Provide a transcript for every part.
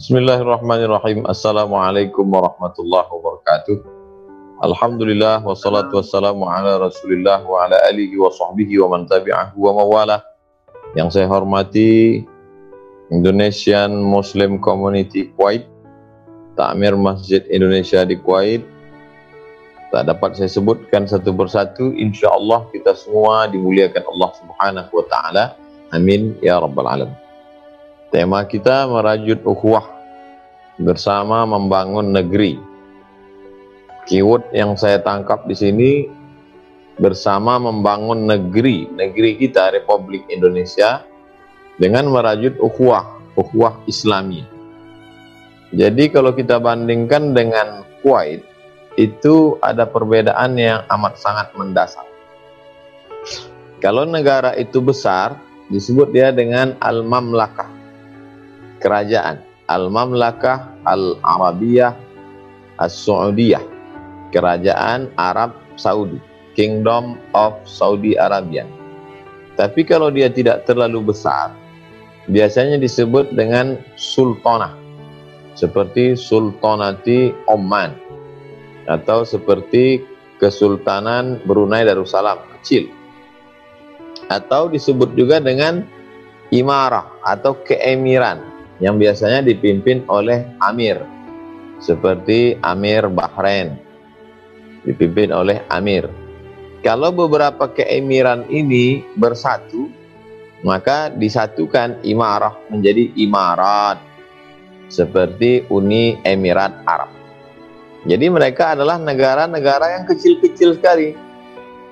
Bismillahirrahmanirrahim. Assalamualaikum warahmatullahi wabarakatuh. Alhamdulillah wassalatu wassalamu ala Rasulillah wa ala alihi wa sahbihi wa man tabi'ahu wa mawala. Yang saya hormati Indonesian Muslim Community Kuwait, Takmir Masjid Indonesia di Kuwait. Tak dapat saya sebutkan satu persatu, insya Allah kita semua dimuliakan Allah Subhanahu wa taala. Amin ya rabbal alamin. Tema kita merajut ukhuwah bersama membangun negeri. Keyword yang saya tangkap di sini bersama membangun negeri, negeri kita Republik Indonesia dengan merajut ukhuwah, ukhuwah Islami. Jadi kalau kita bandingkan dengan Kuwait, itu ada perbedaan yang amat sangat mendasar. Kalau negara itu besar, disebut dia dengan Al-Mamlakah kerajaan Al-Mamlakah Al-Arabiyah As-Saudiyah kerajaan Arab Saudi Kingdom of Saudi Arabia. Tapi kalau dia tidak terlalu besar biasanya disebut dengan sultanah seperti sultanati Oman atau seperti Kesultanan Brunei Darussalam kecil. Atau disebut juga dengan imarah atau keemiran yang biasanya dipimpin oleh Amir seperti Amir Bahrain dipimpin oleh Amir. Kalau beberapa keemiran ini bersatu maka disatukan imarah menjadi imarat seperti Uni Emirat Arab. Jadi mereka adalah negara-negara yang kecil-kecil sekali.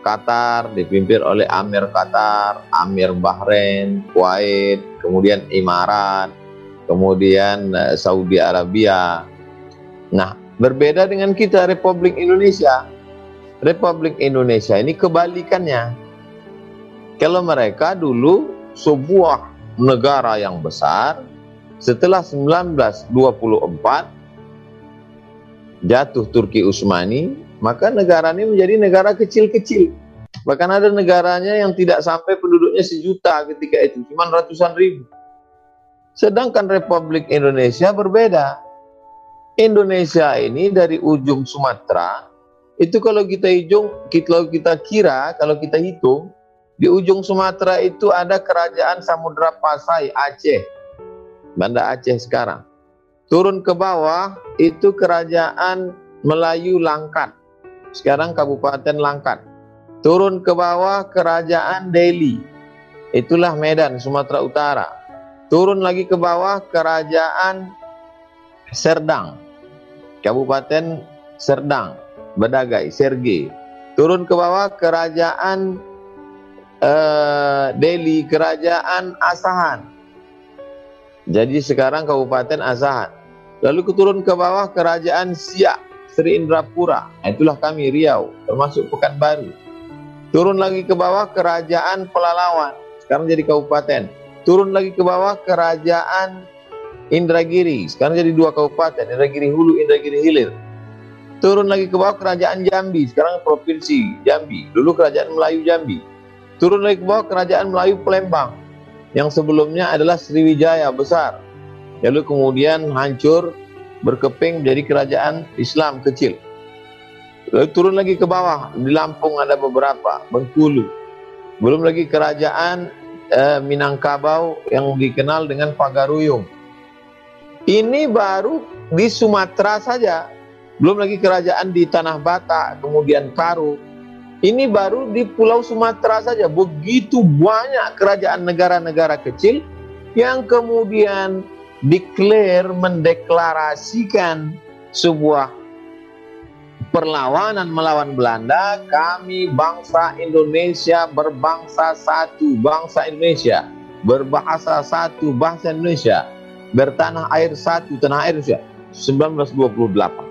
Qatar dipimpin oleh Amir Qatar, Amir Bahrain, Kuwait, kemudian Imarat, kemudian eh, Saudi Arabia. Nah, berbeda dengan kita Republik Indonesia. Republik Indonesia ini kebalikannya. Kalau mereka dulu sebuah negara yang besar, setelah 1924 jatuh Turki Utsmani, maka negara ini menjadi negara kecil-kecil. Bahkan ada negaranya yang tidak sampai penduduknya sejuta ketika itu, cuma ratusan ribu. Sedangkan Republik Indonesia berbeda. Indonesia ini dari ujung Sumatera, itu kalau kita hitung, kalau kita kira, kalau kita hitung, di ujung Sumatera itu ada kerajaan Samudra Pasai, Aceh. Banda Aceh sekarang. Turun ke bawah, itu kerajaan Melayu Langkat. Sekarang Kabupaten Langkat. Turun ke bawah, kerajaan Delhi. Itulah Medan, Sumatera Utara Turun lagi ke bawah kerajaan Serdang, Kabupaten Serdang, Bedagai, Serge. Turun ke bawah kerajaan uh, Delhi, kerajaan Asahan. Jadi sekarang Kabupaten Asahan. Lalu turun ke bawah kerajaan Siak, Sri Indrapura. Itulah kami Riau, termasuk Pekanbaru. Turun lagi ke bawah kerajaan Pelalawan, sekarang jadi kabupaten turun lagi ke bawah kerajaan Indragiri. Sekarang jadi dua kabupaten Indragiri Hulu Indragiri Hilir. Turun lagi ke bawah kerajaan Jambi sekarang provinsi Jambi. Dulu kerajaan Melayu Jambi. Turun lagi ke bawah kerajaan Melayu Palembang yang sebelumnya adalah Sriwijaya besar. Lalu kemudian hancur berkeping menjadi kerajaan Islam kecil. Lalu turun lagi ke bawah di Lampung ada beberapa Bengkulu. Belum lagi kerajaan eh, Minangkabau yang dikenal dengan Pagaruyung. Ini baru di Sumatera saja, belum lagi kerajaan di Tanah Batak, kemudian Karu. Ini baru di Pulau Sumatera saja, begitu banyak kerajaan negara-negara kecil yang kemudian declare mendeklarasikan sebuah perlawanan melawan Belanda, kami bangsa Indonesia berbangsa satu, bangsa Indonesia berbahasa satu, bangsa Indonesia bertanah air satu, tanah air Indonesia 1928.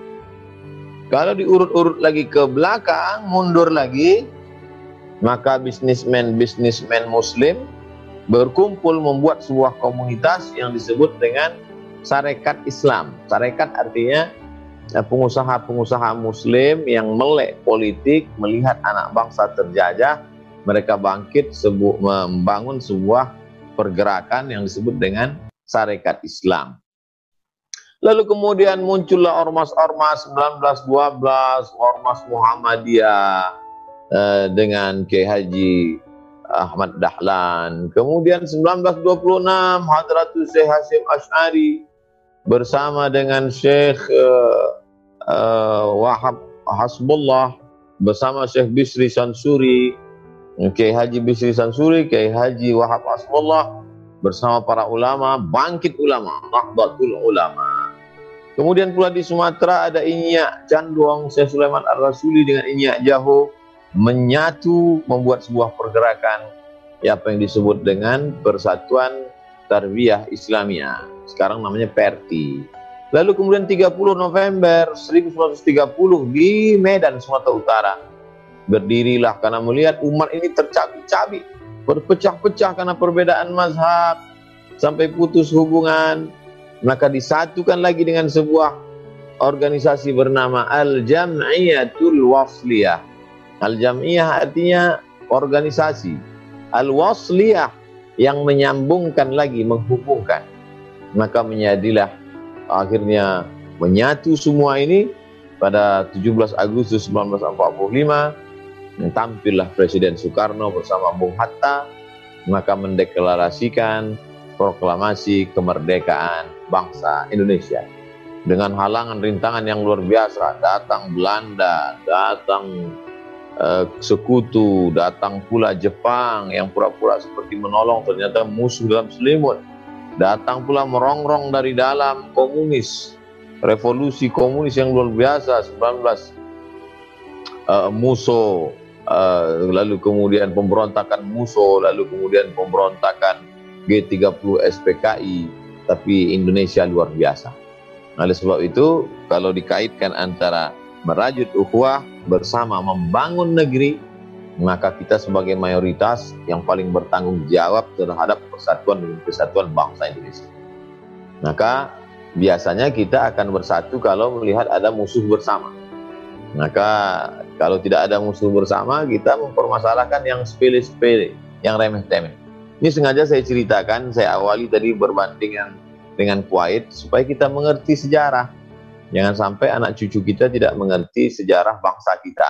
Kalau diurut-urut lagi ke belakang, mundur lagi, maka bisnismen-bisnismen muslim berkumpul membuat sebuah komunitas yang disebut dengan Sarekat Islam. Sarekat artinya pengusaha-pengusaha muslim yang melek politik melihat anak bangsa terjajah mereka bangkit sebu membangun sebuah pergerakan yang disebut dengan Sarekat Islam Lalu kemudian muncullah ormas-ormas 1912, ormas Muhammadiyah eh, dengan Kiai Haji Ahmad Dahlan. Kemudian 1926 Hadratus Syekh Hasim Ash'ari bersama dengan Syekh uh, uh, Wahab Hasbullah bersama Syekh Bisri Sansuri, Kiai Haji Bisri Sansuri, Kiai Haji Wahab Hasbullah bersama para ulama, bangkit ulama, Nahdlatul Ulama. Kemudian pula di Sumatera ada Inyak Canduang Syekh Sulaiman Ar-Rasuli dengan Inyak Jaho menyatu membuat sebuah pergerakan ya apa yang disebut dengan Persatuan Tarbiyah Islamiyah. Sekarang namanya PERTI. Lalu kemudian 30 November 1930 di Medan, Sumatera Utara. Berdirilah karena melihat umat ini tercabik-cabik, berpecah-pecah karena perbedaan mazhab, sampai putus hubungan. Maka disatukan lagi dengan sebuah organisasi bernama Al-Jam'iyatul Wasliyah. Al-Jam'iyah artinya organisasi. Al-Wasliyah yang menyambungkan lagi, menghubungkan. Maka menjadilah akhirnya menyatu semua ini pada 17 Agustus 1945 tampillah Presiden Soekarno bersama Bung Hatta maka mendeklarasikan proklamasi kemerdekaan bangsa Indonesia. Dengan halangan rintangan yang luar biasa datang Belanda datang uh, sekutu datang pula Jepang yang pura-pura seperti menolong ternyata musuh dalam selimut Datang pula merongrong dari dalam komunis, revolusi komunis yang luar biasa 19 uh, Muso, uh, lalu kemudian pemberontakan Muso, lalu kemudian pemberontakan G30 SPKI, tapi Indonesia luar biasa. Oleh sebab itu, kalau dikaitkan antara merajut ukhuwah bersama membangun negeri, maka kita sebagai mayoritas yang paling bertanggung jawab terhadap persatuan dan kesatuan bangsa Indonesia. Maka biasanya kita akan bersatu kalau melihat ada musuh bersama. Maka kalau tidak ada musuh bersama, kita mempermasalahkan yang sepele-sepele, yang remeh-temeh. Ini sengaja saya ceritakan, saya awali tadi berbandingan dengan Kuwait supaya kita mengerti sejarah. Jangan sampai anak cucu kita tidak mengerti sejarah bangsa kita.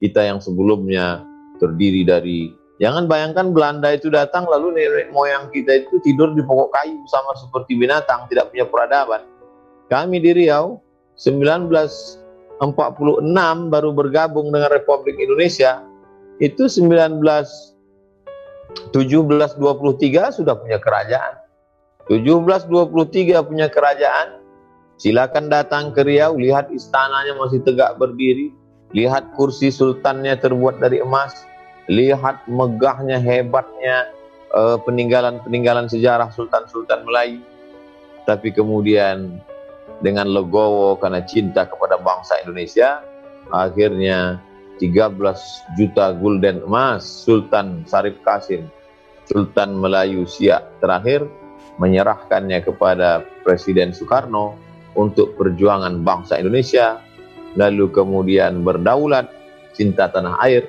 Kita yang sebelumnya terdiri dari jangan bayangkan Belanda itu datang lalu nenek moyang kita itu tidur di pokok kayu sama seperti binatang tidak punya peradaban. Kami di Riau 1946 baru bergabung dengan Republik Indonesia itu 19 1723 sudah punya kerajaan. 1723 punya kerajaan. Silakan datang ke Riau lihat istananya masih tegak berdiri lihat kursi sultannya terbuat dari emas lihat megahnya hebatnya uh, peninggalan-peninggalan sejarah sultan-sultan Melayu. Tapi kemudian dengan legowo karena cinta kepada bangsa Indonesia akhirnya 13 juta gulden emas Sultan Sarif Kasim Sultan Melayu Siak terakhir menyerahkannya kepada Presiden Soekarno untuk perjuangan bangsa Indonesia. Lalu kemudian berdaulat cinta tanah air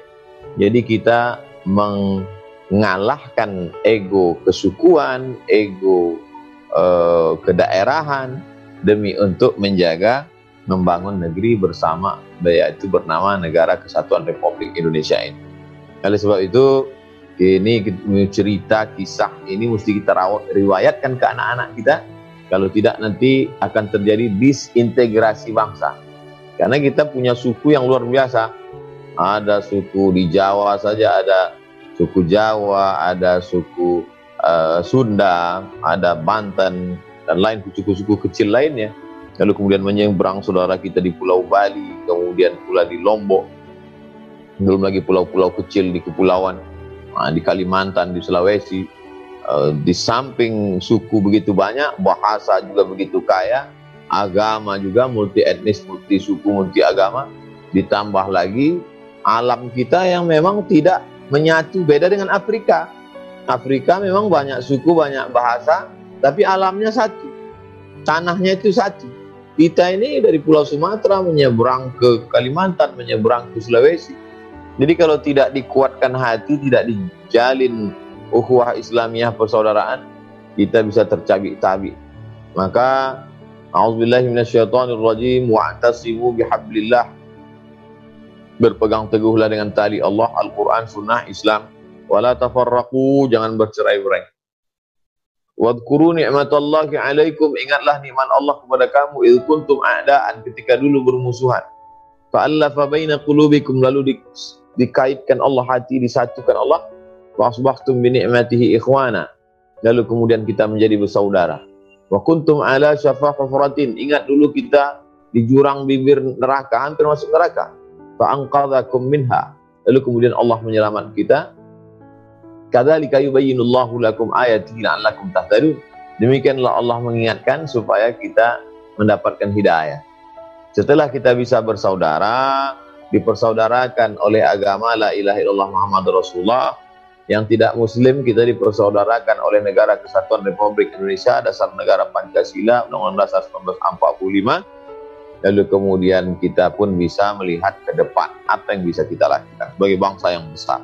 jadi kita mengalahkan ego kesukuan, ego uh, kedaerahan demi untuk menjaga membangun negeri bersama yaitu bernama Negara Kesatuan Republik Indonesia ini. Oleh sebab itu ini cerita kisah ini mesti kita rawat riwayatkan ke anak-anak kita. Kalau tidak nanti akan terjadi disintegrasi bangsa. Karena kita punya suku yang luar biasa ada suku di Jawa saja ada suku Jawa, ada suku uh, Sunda, ada Banten dan lain suku-suku kecil lainnya. Lalu kemudian menyeberang saudara kita di Pulau Bali, kemudian pula di Lombok, belum lagi pulau-pulau kecil di kepulauan, nah, di Kalimantan, di Sulawesi. Uh, di samping suku begitu banyak, bahasa juga begitu kaya, agama juga multi etnis, multi suku, multi agama, ditambah lagi alam kita yang memang tidak menyatu beda dengan Afrika. Afrika memang banyak suku, banyak bahasa, tapi alamnya satu. Tanahnya itu satu. Kita ini dari Pulau Sumatera menyeberang ke Kalimantan, menyeberang ke Sulawesi. Jadi kalau tidak dikuatkan hati, tidak dijalin ukhuwah Islamiyah persaudaraan, kita bisa tercabik-cabik. Maka A'udzubillahi wa'tasimu bihablillah. Berpegang teguhlah dengan tali Allah, Al-Qur'an, sunnah, Islam. Wala tafarraqu, jangan bercerai-berai. Wadhkuru ni'matallahi 'alaikum, ingatlah nikmat Allah kepada kamu id kuntum a'daan ketika dulu bermusuhan. Fa'allafa baina qulubikum lalu di, dikaitkan Allah hati disatukan Allah. Wa asbahtum bi ni'matihi ikhwana. Lalu kemudian kita menjadi bersaudara. Wa kuntum ala syafa hufratin. Ingat dulu kita di jurang bibir neraka, hampir masuk neraka. Fa anqadhakum minha. Lalu kemudian Allah menyelamatkan kita. Kadzalika yubayyinullahu lakum ayatihi la'allakum tahtadun. Demikianlah Allah mengingatkan supaya kita mendapatkan hidayah. Setelah kita bisa bersaudara, dipersaudarakan oleh agama la ilaha illallah Muhammad Rasulullah, yang tidak muslim kita dipersaudarakan oleh negara kesatuan Republik Indonesia dasar negara Pancasila Undang-Undang Dasar 1945 lalu kemudian kita pun bisa melihat ke depan apa yang bisa kita lakukan sebagai bangsa yang besar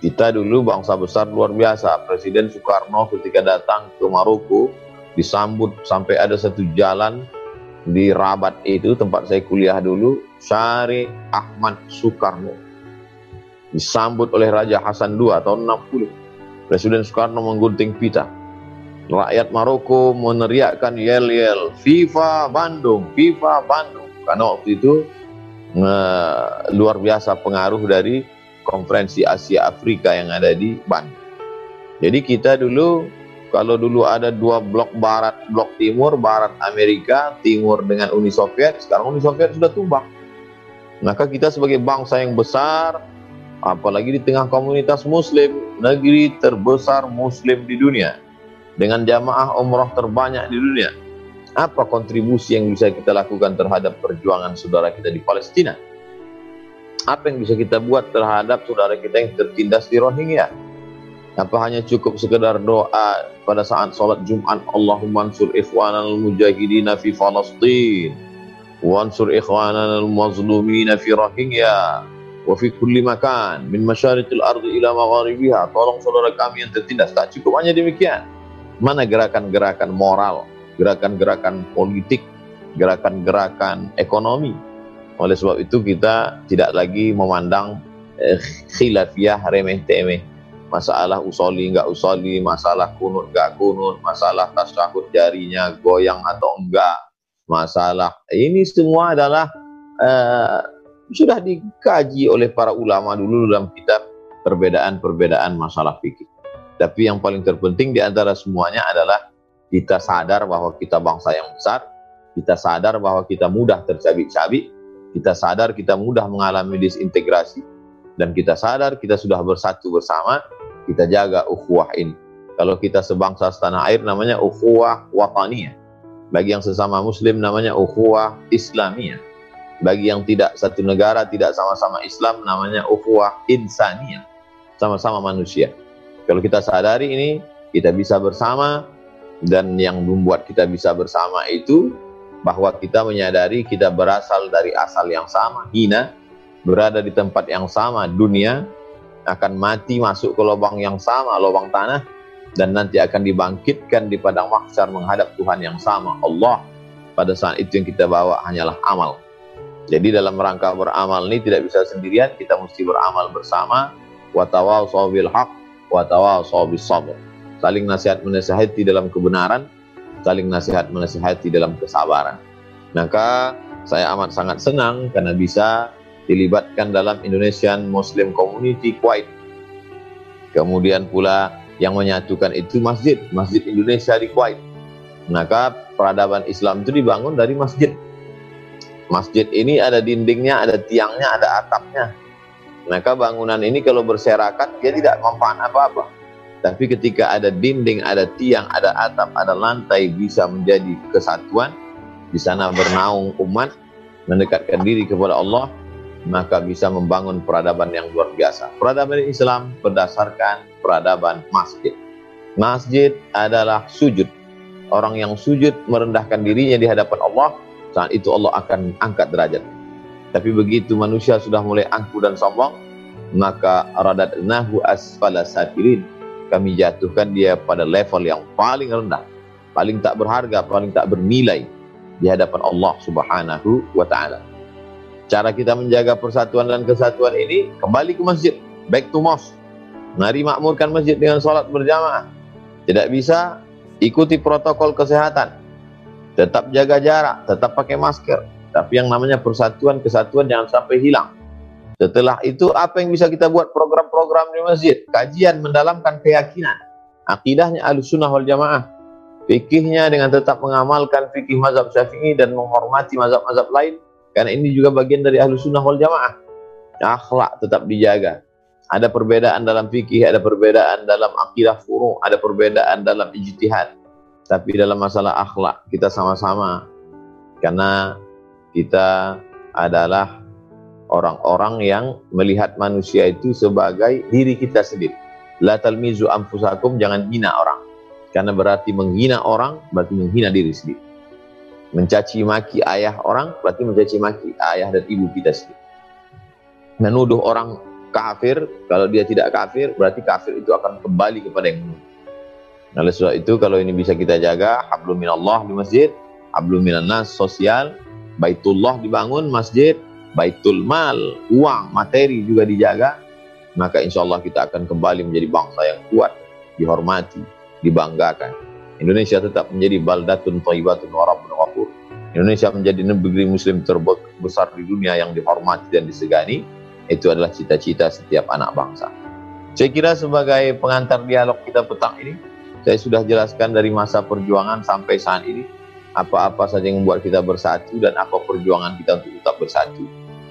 kita dulu bangsa besar luar biasa Presiden Soekarno ketika datang ke Maroko disambut sampai ada satu jalan di Rabat itu tempat saya kuliah dulu Syari Ahmad Soekarno disambut oleh Raja Hasan II tahun 60. Presiden Soekarno menggunting pita. Rakyat Maroko meneriakkan yel-yel, FIFA Bandung, FIFA Bandung. Karena waktu itu luar biasa pengaruh dari konferensi Asia Afrika yang ada di Bandung. Jadi kita dulu kalau dulu ada dua blok barat, blok timur, barat Amerika, timur dengan Uni Soviet, sekarang Uni Soviet sudah tumbang. Maka kita sebagai bangsa yang besar, apalagi di tengah komunitas muslim, negeri terbesar muslim di dunia, dengan jamaah umrah terbanyak di dunia. Apa kontribusi yang bisa kita lakukan terhadap perjuangan saudara kita di Palestina? Apa yang bisa kita buat terhadap saudara kita yang tertindas di Rohingya? Apa hanya cukup sekedar doa pada saat sholat Jumat Allahumma ansur ikhwanal mujahidina fi Falastin wansur ikhwanal mazlumina fi Rohingya wa fi kulli makan min masyariqil ardi ila magharibiha tolong saudara kami yang tertindas tak cukup hanya demikian mana gerakan-gerakan moral gerakan-gerakan politik gerakan-gerakan ekonomi. Oleh sebab itu kita tidak lagi memandang eh, khilafiyah remeh temeh masalah usoli enggak usoli masalah kunut enggak kunut masalah tasyahud jarinya goyang atau enggak. Masalah ini semua adalah uh, sudah dikaji oleh para ulama dulu dalam kitab perbedaan-perbedaan masalah fikih. Tapi yang paling terpenting di antara semuanya adalah kita sadar bahwa kita bangsa yang besar, kita sadar bahwa kita mudah tercabik-cabik, kita sadar kita mudah mengalami disintegrasi, dan kita sadar kita sudah bersatu bersama, kita jaga ukhuwah ini. Kalau kita sebangsa setanah air namanya ukhuwah wataniyah. Bagi yang sesama muslim namanya ukhuwah islamiyah bagi yang tidak satu negara tidak sama-sama Islam namanya ukhuwah insaniyah sama-sama manusia kalau kita sadari ini kita bisa bersama dan yang membuat kita bisa bersama itu bahwa kita menyadari kita berasal dari asal yang sama. Hina berada di tempat yang sama dunia akan mati masuk ke lubang yang sama lubang tanah dan nanti akan dibangkitkan di padang mahsyar menghadap Tuhan yang sama Allah. Pada saat itu yang kita bawa hanyalah amal. Jadi dalam rangka beramal ini tidak bisa sendirian, kita mesti beramal bersama. Watawal bil haq, watawal bis sabr. Saling nasihat menasihati dalam kebenaran, saling nasihat menasihati dalam kesabaran. Maka saya amat sangat senang karena bisa dilibatkan dalam Indonesian Muslim Community Kuwait. Kemudian pula yang menyatukan itu masjid, Masjid Indonesia di Kuwait. Maka peradaban Islam itu dibangun dari masjid Masjid ini ada dindingnya, ada tiangnya, ada atapnya. Maka bangunan ini kalau berserakan dia tidak mempan apa-apa. Tapi ketika ada dinding, ada tiang, ada atap, ada lantai bisa menjadi kesatuan. Di sana bernaung umat, mendekatkan diri kepada Allah, maka bisa membangun peradaban yang luar biasa. Peradaban Islam berdasarkan peradaban masjid. Masjid adalah sujud. Orang yang sujud merendahkan dirinya di hadapan Allah, saat itu Allah akan angkat derajat. Tapi begitu manusia sudah mulai angku dan sombong, maka nahu asfala safirin. Kami jatuhkan dia pada level yang paling rendah. paling tak berharga, paling tak bernilai di hadapan Allah Subhanahu wa taala. Cara kita menjaga persatuan dan kesatuan ini kembali ke masjid, back to mosque. Mari makmurkan masjid dengan salat berjamaah. Tidak bisa ikuti protokol kesehatan. Tetap jaga jarak, tetap pakai masker. Tapi yang namanya persatuan, kesatuan jangan sampai hilang. Setelah itu apa yang bisa kita buat program-program di masjid? Kajian mendalamkan keyakinan. Akidahnya al-sunnah wal jamaah. Fikihnya dengan tetap mengamalkan fikih mazhab syafi'i dan menghormati mazhab-mazhab lain karena ini juga bagian dari ahlu sunnah wal jamaah. Akhlak tetap dijaga. Ada perbedaan dalam fikih, ada perbedaan dalam akidah furu, ada perbedaan dalam ijtihad. Tapi dalam masalah akhlak kita sama-sama karena kita adalah orang-orang yang melihat manusia itu sebagai diri kita sendiri. La talmizu anfusakum jangan hina orang. Karena berarti menghina orang berarti menghina diri sendiri mencaci maki ayah orang berarti mencaci maki ayah dan ibu kita sendiri. Menuduh orang kafir, kalau dia tidak kafir, berarti kafir itu akan kembali kepada yang menuduh. Nah, oleh sebab itu kalau ini bisa kita jaga, hablum minallah di masjid, hablum nas sosial, baitullah dibangun masjid, baitul mal, uang, materi juga dijaga, maka insya Allah kita akan kembali menjadi bangsa yang kuat, dihormati, dibanggakan. Indonesia tetap menjadi baldatun thayyibatun wa rabbun ghafur. Indonesia menjadi negeri muslim terbesar di dunia yang dihormati dan disegani. Itu adalah cita-cita setiap anak bangsa. Saya kira sebagai pengantar dialog kita petang ini, saya sudah jelaskan dari masa perjuangan sampai saat ini, apa-apa saja yang membuat kita bersatu dan apa perjuangan kita untuk tetap bersatu.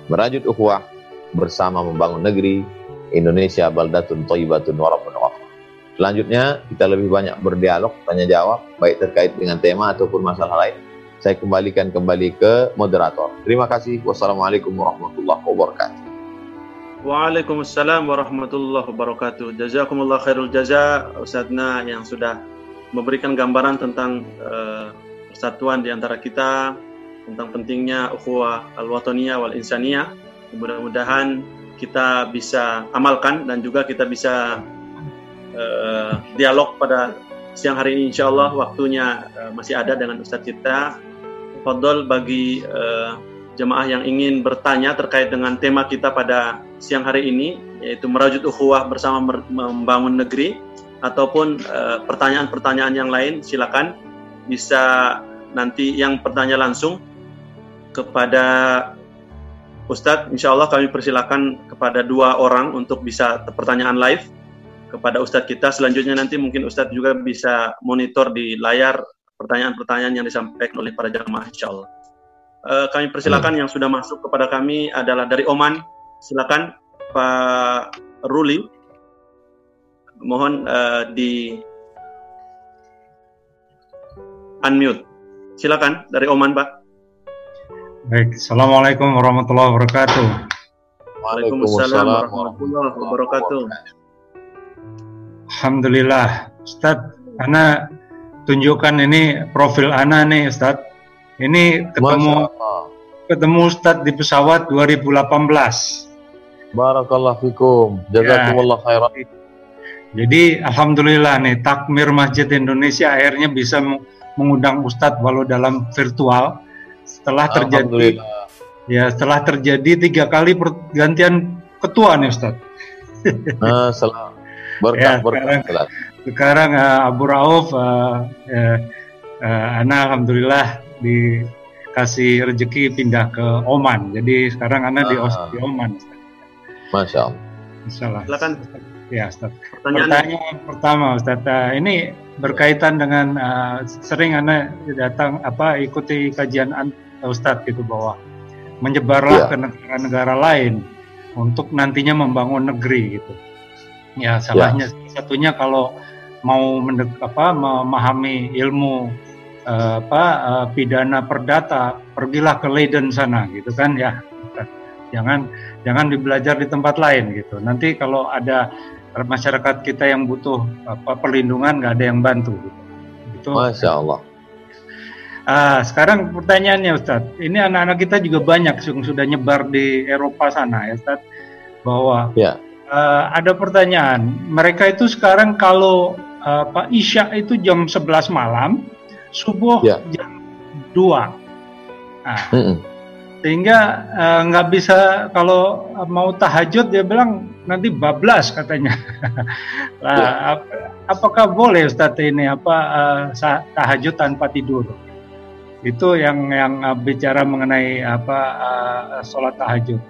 Merajut ukhuwah bersama membangun negeri Indonesia baldatun thayyibatun wa rabbun. Selanjutnya kita lebih banyak berdialog, tanya jawab, baik terkait dengan tema ataupun masalah lain. Saya kembalikan kembali ke moderator. Terima kasih. Wassalamualaikum warahmatullahi wabarakatuh. Waalaikumsalam warahmatullahi wabarakatuh. Jazakumullah khairul jaza Ustazna yang sudah memberikan gambaran tentang uh, persatuan di antara kita, tentang pentingnya ukhuwah al-wataniyah wal insaniyah. Mudah-mudahan kita bisa amalkan dan juga kita bisa uh, dialog pada siang hari ini. Insya Allah waktunya uh, masih ada dengan Ustadz kita. Fadol bagi uh, jemaah yang ingin bertanya terkait dengan tema kita pada siang hari ini yaitu merajut ukhuwah bersama membangun negeri ataupun pertanyaan-pertanyaan uh, yang lain silakan. Bisa nanti yang bertanya langsung kepada Ustadz, insya Allah kami persilakan kepada dua orang untuk bisa pertanyaan live kepada Ustadz kita. Selanjutnya nanti mungkin Ustadz juga bisa monitor di layar pertanyaan-pertanyaan yang disampaikan oleh para jamaah insya Allah. Uh, kami persilakan hmm. yang sudah masuk kepada kami adalah dari Oman. Silakan Pak Ruli. Mohon uh, di unmute. Silakan dari Oman, Pak. Baik, Assalamualaikum warahmatullahi wabarakatuh. Waalaikumsalam warahmatullahi wabarakatuh. Alhamdulillah, Ustadz, karena tunjukkan ini profil Ana nih Ustadz. Ini ketemu ketemu Ustadz di pesawat 2018. Barakallah fikum. Jazakumullah ya. khairan. Jadi alhamdulillah nih takmir Masjid Indonesia akhirnya bisa mengundang Ustadz walau dalam virtual setelah terjadi ya setelah terjadi tiga kali pergantian ketua nih Ustadz. Nah, selamat Berkah, ya, berkah. Sekarang, sekarang uh, Abu Rauf, uh, uh, uh, Ana alhamdulillah dikasih rezeki pindah ke Oman. Jadi sekarang Ana ah. di, di Oman. Masya Allah. Masya Allah. Silakan. Ya, Ustaz. Pertanyaan, Pertanyaan pertama, Ustaz. Uh, ini berkaitan dengan uh, sering Ana datang apa ikuti kajian Ustaz gitu bahwa menyebarlah ya. ke negara-negara lain untuk nantinya membangun negeri gitu. Ya, salahnya ya. satunya kalau mau mendek, apa memahami ilmu uh, apa uh, pidana perdata, pergilah ke Leiden sana gitu kan ya. Jangan jangan dibelajar di tempat lain gitu. Nanti kalau ada masyarakat kita yang butuh apa perlindungan nggak ada yang bantu gitu. Itu Masya Allah. Ah, sekarang pertanyaannya Ustadz, ini anak-anak kita juga banyak yang sudah nyebar di Eropa sana ya Ustadz, bahwa ya uh, ada pertanyaan. Mereka itu sekarang kalau uh, Pak Isya itu jam 11 malam, subuh ya. jam 2. Nah, mm -mm. Sehingga eh, nggak uh, bisa kalau mau tahajud dia bilang nanti bablas katanya. ya. ap apakah boleh Ustaz ini apa uh, tahajud tanpa tidur? Itu yang yang uh, bicara mengenai apa uh, sholat tahajud.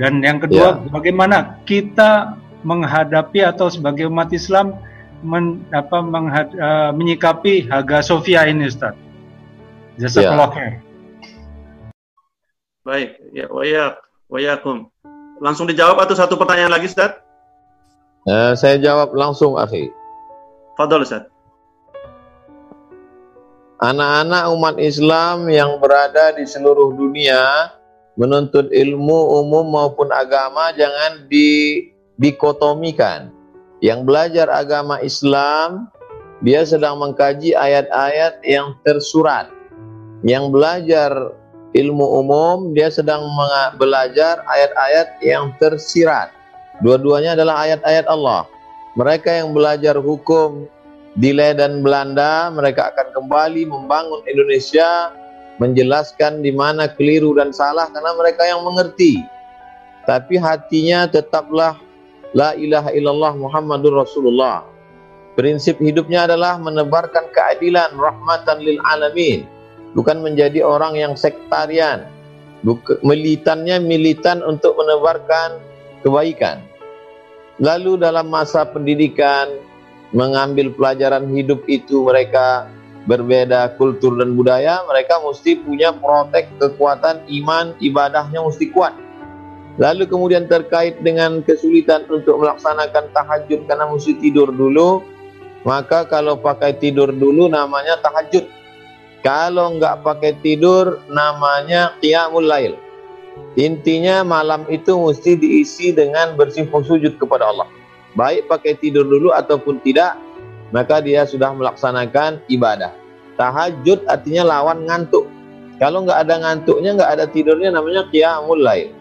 Dan yang kedua, ya. bagaimana kita menghadapi atau sebagai umat Islam men, apa, menghad, uh, menyikapi Haga Sofia ini, Ustaz? Jazakallah ya. khair. Baik, ya wayak, wayakum. Langsung dijawab atau satu pertanyaan lagi, Ustaz? Uh, saya jawab langsung, Akhi. Fadol, Ustaz. Anak-anak umat Islam yang berada di seluruh dunia menuntut ilmu umum maupun agama jangan di dikotomikan. Yang belajar agama Islam dia sedang mengkaji ayat-ayat yang tersurat. Yang belajar ilmu umum dia sedang belajar ayat-ayat yang tersirat. Dua-duanya adalah ayat-ayat Allah. Mereka yang belajar hukum di dan Belanda, mereka akan kembali membangun Indonesia menjelaskan di mana keliru dan salah karena mereka yang mengerti. Tapi hatinya tetaplah la ilaha illallah Muhammadur Rasulullah. Prinsip hidupnya adalah menebarkan keadilan rahmatan lil alamin, bukan menjadi orang yang sektarian. Bukan, militannya militan untuk menebarkan kebaikan. Lalu dalam masa pendidikan mengambil pelajaran hidup itu mereka berbeda kultur dan budaya, mereka mesti punya protek kekuatan iman, ibadahnya mesti kuat. Lalu kemudian terkait dengan kesulitan untuk melaksanakan tahajud karena mesti tidur dulu, maka kalau pakai tidur dulu namanya tahajud. Kalau enggak pakai tidur namanya qiyamul lail. Intinya malam itu mesti diisi dengan bersifat sujud kepada Allah. Baik pakai tidur dulu ataupun tidak, maka dia sudah melaksanakan ibadah. Tahajud artinya lawan ngantuk. Kalau nggak ada ngantuknya, nggak ada tidurnya, namanya qiyamul lail.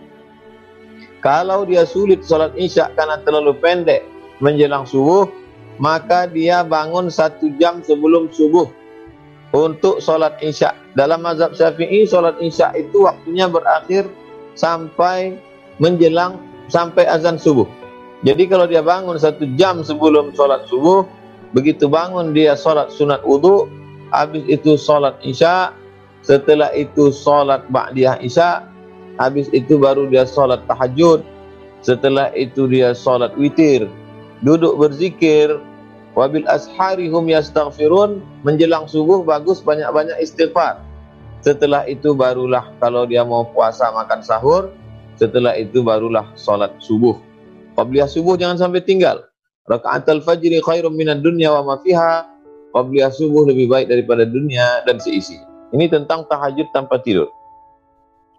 Kalau dia sulit sholat isya karena terlalu pendek menjelang subuh, maka dia bangun satu jam sebelum subuh untuk sholat isya. Dalam mazhab syafi'i, sholat isya itu waktunya berakhir sampai menjelang sampai azan subuh. Jadi kalau dia bangun satu jam sebelum sholat subuh, Begitu bangun dia sholat sunat wudhu, habis itu sholat isya, setelah itu sholat ba'diyah isya, habis itu baru dia sholat tahajud, setelah itu dia sholat witir, duduk berzikir, wabil asharihum yastaghfirun, menjelang subuh bagus banyak-banyak istighfar. Setelah itu barulah kalau dia mau puasa makan sahur, setelah itu barulah sholat subuh. Qabliyah subuh jangan sampai tinggal. Rakaat al-fajri khairum minad dunya wa ma fiha. Qabliyah subuh lebih baik daripada dunia dan seisi. Ini tentang tahajud tanpa tidur.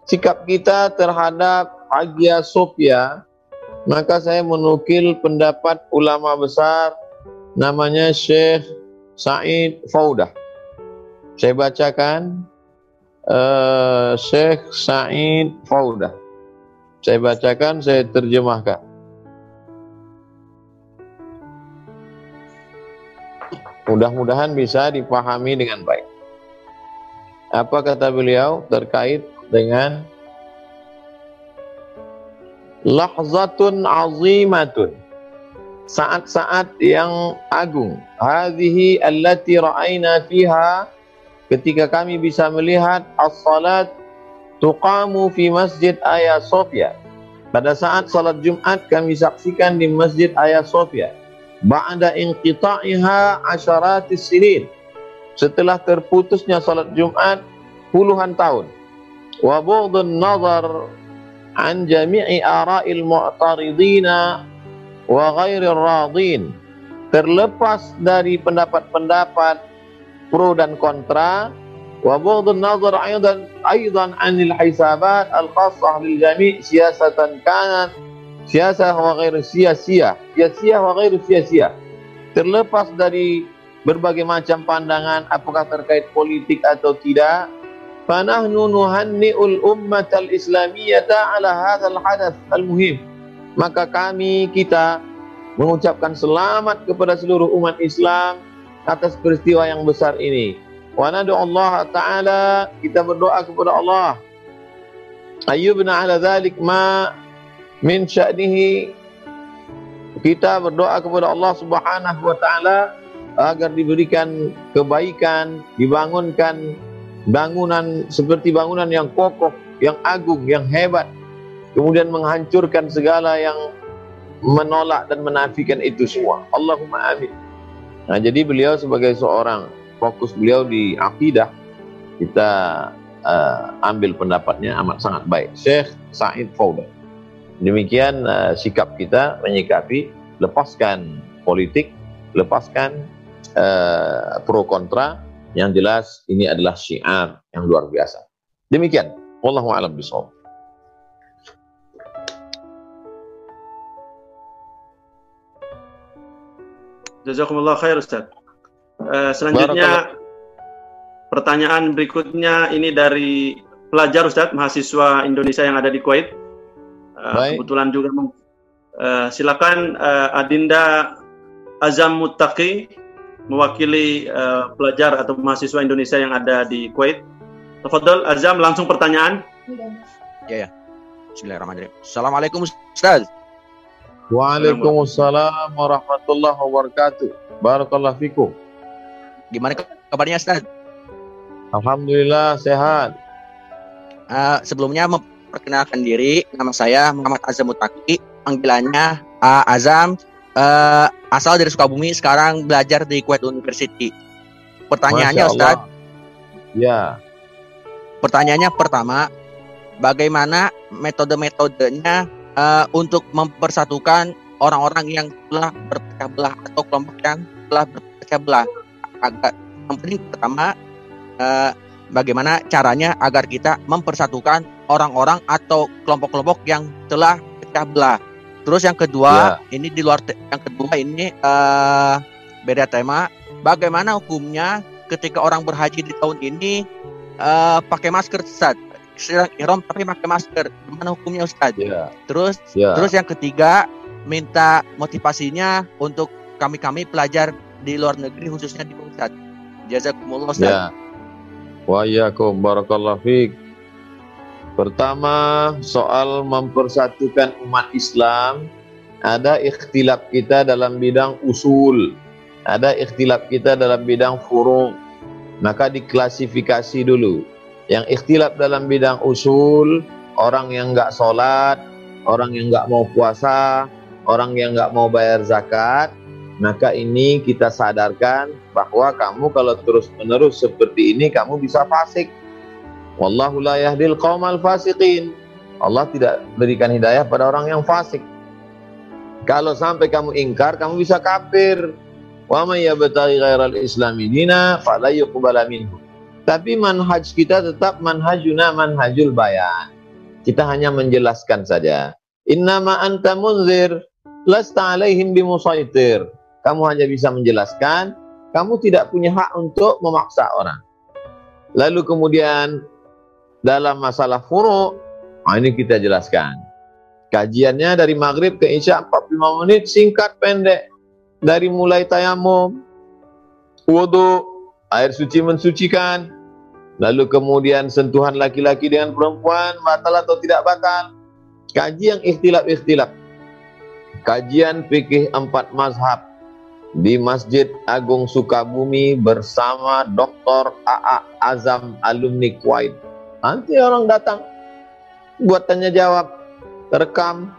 Sikap kita terhadap Hagia Sophia, maka saya menukil pendapat ulama besar namanya Syekh Said Faudah. Saya bacakan uh, Syekh Said Faudah. Saya bacakan, saya terjemahkan. Mudah-mudahan bisa dipahami dengan baik. Apa kata beliau terkait dengan lahzatun azimatun saat-saat yang agung. Hadhihi allati ra'ayna fiha. Ketika kami bisa melihat as-salat tuqamu fi masjid Ayah Sofia. Pada saat salat Jumat kami saksikan di masjid Ayah Sofia. Ba'da inqita'iha asyaratis sinin. Setelah terputusnya salat Jumat puluhan tahun. Wa bughdun nazar an jami'i ara'il mu'taridina wa ghairil radin terlepas dari pendapat-pendapat pro dan kontra wa bughdun nazar aidan aidan anil hisabat al-khassah lil jami' siyasatan kanat siasah wa ghairu sia-sia, sia-sia wa ghairu sia-sia. Terlepas dari berbagai macam pandangan apakah terkait politik atau tidak, fanahnu nuhanni'ul ummatal islamiyata ala hadzal hadath al-muhim. Maka kami kita mengucapkan selamat kepada seluruh umat Islam atas peristiwa yang besar ini. Wa nadu Allah Ta'ala, kita berdoa kepada Allah. Ayyubna ala dhalik ma min sya'nihi kita berdoa kepada Allah Subhanahu wa taala agar diberikan kebaikan, dibangunkan bangunan seperti bangunan yang kokoh, yang agung, yang hebat. Kemudian menghancurkan segala yang menolak dan menafikan itu semua. Allahumma amin. Nah, jadi beliau sebagai seorang fokus beliau di akidah kita uh, ambil pendapatnya amat sangat baik. Syekh Said Fauda. Demikian uh, sikap kita menyikapi lepaskan politik, lepaskan uh, pro kontra. Yang jelas ini adalah syiar yang luar biasa. Demikian. Wallahu a'lam bishawab. Jazakumullah khair Ustaz. Uh, selanjutnya pertanyaan berikutnya ini dari pelajar Ustaz, mahasiswa Indonesia yang ada di Kuwait. Uh, kebetulan juga uh, silakan uh, Adinda Azam Muttaqi mewakili uh, pelajar atau mahasiswa Indonesia yang ada di Kuwait. Tafadhol Azam langsung pertanyaan. Ya ya. Bismillahirrahmanirrahim. Assalamualaikum Ustaz. Waalaikumsalam warahmatullahi wabarakatuh. Barakallahu fikum. Gimana kabarnya Ustaz? Alhamdulillah sehat. Uh, sebelumnya perkenalkan diri, nama saya Muhammad Azam Mutaki, panggilannya uh, Azam, uh, asal dari Sukabumi, sekarang belajar di Kuwait University. Pertanyaannya Ustaz. Ya. Pertanyaannya pertama, bagaimana metode-metodenya uh, untuk mempersatukan orang-orang yang telah berpecah belah atau kelompok yang telah berpecah belah? Agak yang penting pertama, uh, bagaimana caranya agar kita mempersatukan orang-orang atau kelompok-kelompok yang telah pecah belah. Terus yang kedua, yeah. ini di luar yang kedua ini uh, beda tema. Bagaimana hukumnya ketika orang berhaji di tahun ini uh, pakai masker Ustaz? Sedang ihram tapi pakai masker. Gimana hukumnya Ustaz? Yeah. Terus yeah. terus yang ketiga minta motivasinya untuk kami-kami pelajar di luar negeri khususnya di Ustaz. Jazakumullah Ustaz. Yeah. Wa iyyakum barakallahu fiik. Pertama, soal mempersatukan umat Islam, ada ikhtilaf kita dalam bidang usul, ada ikhtilaf kita dalam bidang furu'. Maka diklasifikasi dulu. Yang ikhtilaf dalam bidang usul, orang yang enggak sholat, orang yang enggak mau puasa, orang yang enggak mau bayar zakat, maka ini kita sadarkan bahwa kamu kalau terus-menerus seperti ini kamu bisa fasik. Wallahu la yahdil qaumal fasiqin. Allah tidak berikan hidayah pada orang yang fasik. Kalau sampai kamu ingkar, kamu bisa kafir. Wa may yabtaghi ghairal islami dina fala yuqbala minhu. Tapi manhaj kita tetap manhajuna manhajul bayan. Kita hanya menjelaskan saja. Innama anta munzir lasta alaihim bimusaitir. Kamu hanya bisa menjelaskan, kamu tidak punya hak untuk memaksa orang. Lalu kemudian dalam masalah furu, nah ini kita jelaskan. Kajiannya dari maghrib ke isya 45 menit, singkat pendek. Dari mulai tayamum, wudhu, air suci mensucikan, lalu kemudian sentuhan laki-laki dengan perempuan, batal atau tidak batal. Kaji yang ikhtilaf-ikhtilaf. Kajian fikih empat mazhab di Masjid Agung Sukabumi bersama Dr. A.A. Azam alumni Kuwait. Nanti orang datang buat tanya jawab, rekam,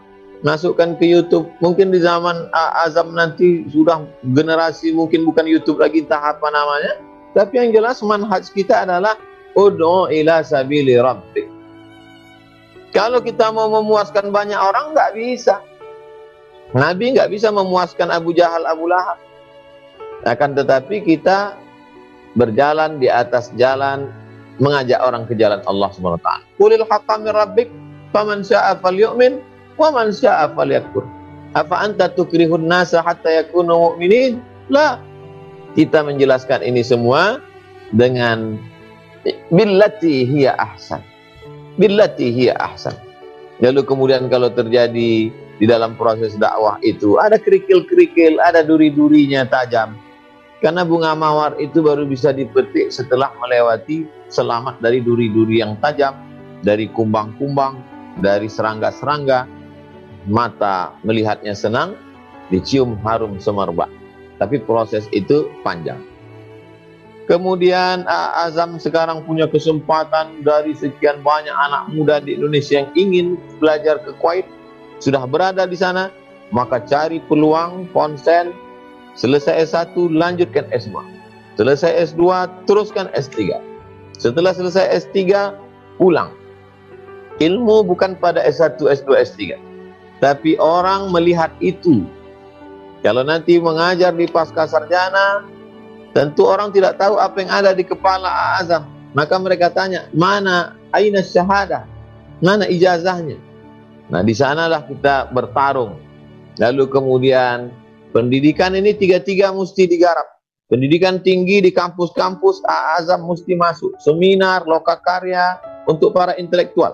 masukkan ke YouTube. Mungkin di zaman A. Azam nanti sudah generasi mungkin bukan YouTube lagi entah apa namanya. Tapi yang jelas manhaj kita adalah ud'u ila sabili rabbik. Kalau kita mau memuaskan banyak orang nggak bisa. Nabi nggak bisa memuaskan Abu Jahal, Abu Lahab. Akan tetapi kita berjalan di atas jalan mengajak orang ke jalan Allah Subhanahu wa taala. Min rabbik faman syaa'a falyu'min wa man syaa'a falyakfur. Afa anta tukrihun nasa hatta yakunu mu'minin? La. Kita menjelaskan ini semua dengan billati hiya ahsan. Billati hiya ahsan. Lalu kemudian kalau terjadi di dalam proses dakwah itu ada kerikil-kerikil, ada duri-durinya tajam. Karena bunga mawar itu baru bisa dipetik setelah melewati selamat dari duri-duri yang tajam, dari kumbang-kumbang, dari serangga-serangga. Mata melihatnya senang, dicium harum semerbak. Tapi proses itu panjang. Kemudian Azam sekarang punya kesempatan dari sekian banyak anak muda di Indonesia yang ingin belajar ke Kuwait, sudah berada di sana, maka cari peluang, konsen, selesai S1 lanjutkan S2. Selesai S2 teruskan S3. Setelah selesai S3 pulang. Ilmu bukan pada S1, S2, S3. Tapi orang melihat itu. Kalau nanti mengajar di pasca sarjana, Tentu orang tidak tahu apa yang ada di kepala Azam. Maka mereka tanya, mana aina syahadah? Mana ijazahnya? Nah, di sanalah kita bertarung. Lalu kemudian pendidikan ini tiga-tiga mesti digarap. Pendidikan tinggi di kampus-kampus Azam mesti masuk. Seminar, lokakarya untuk para intelektual.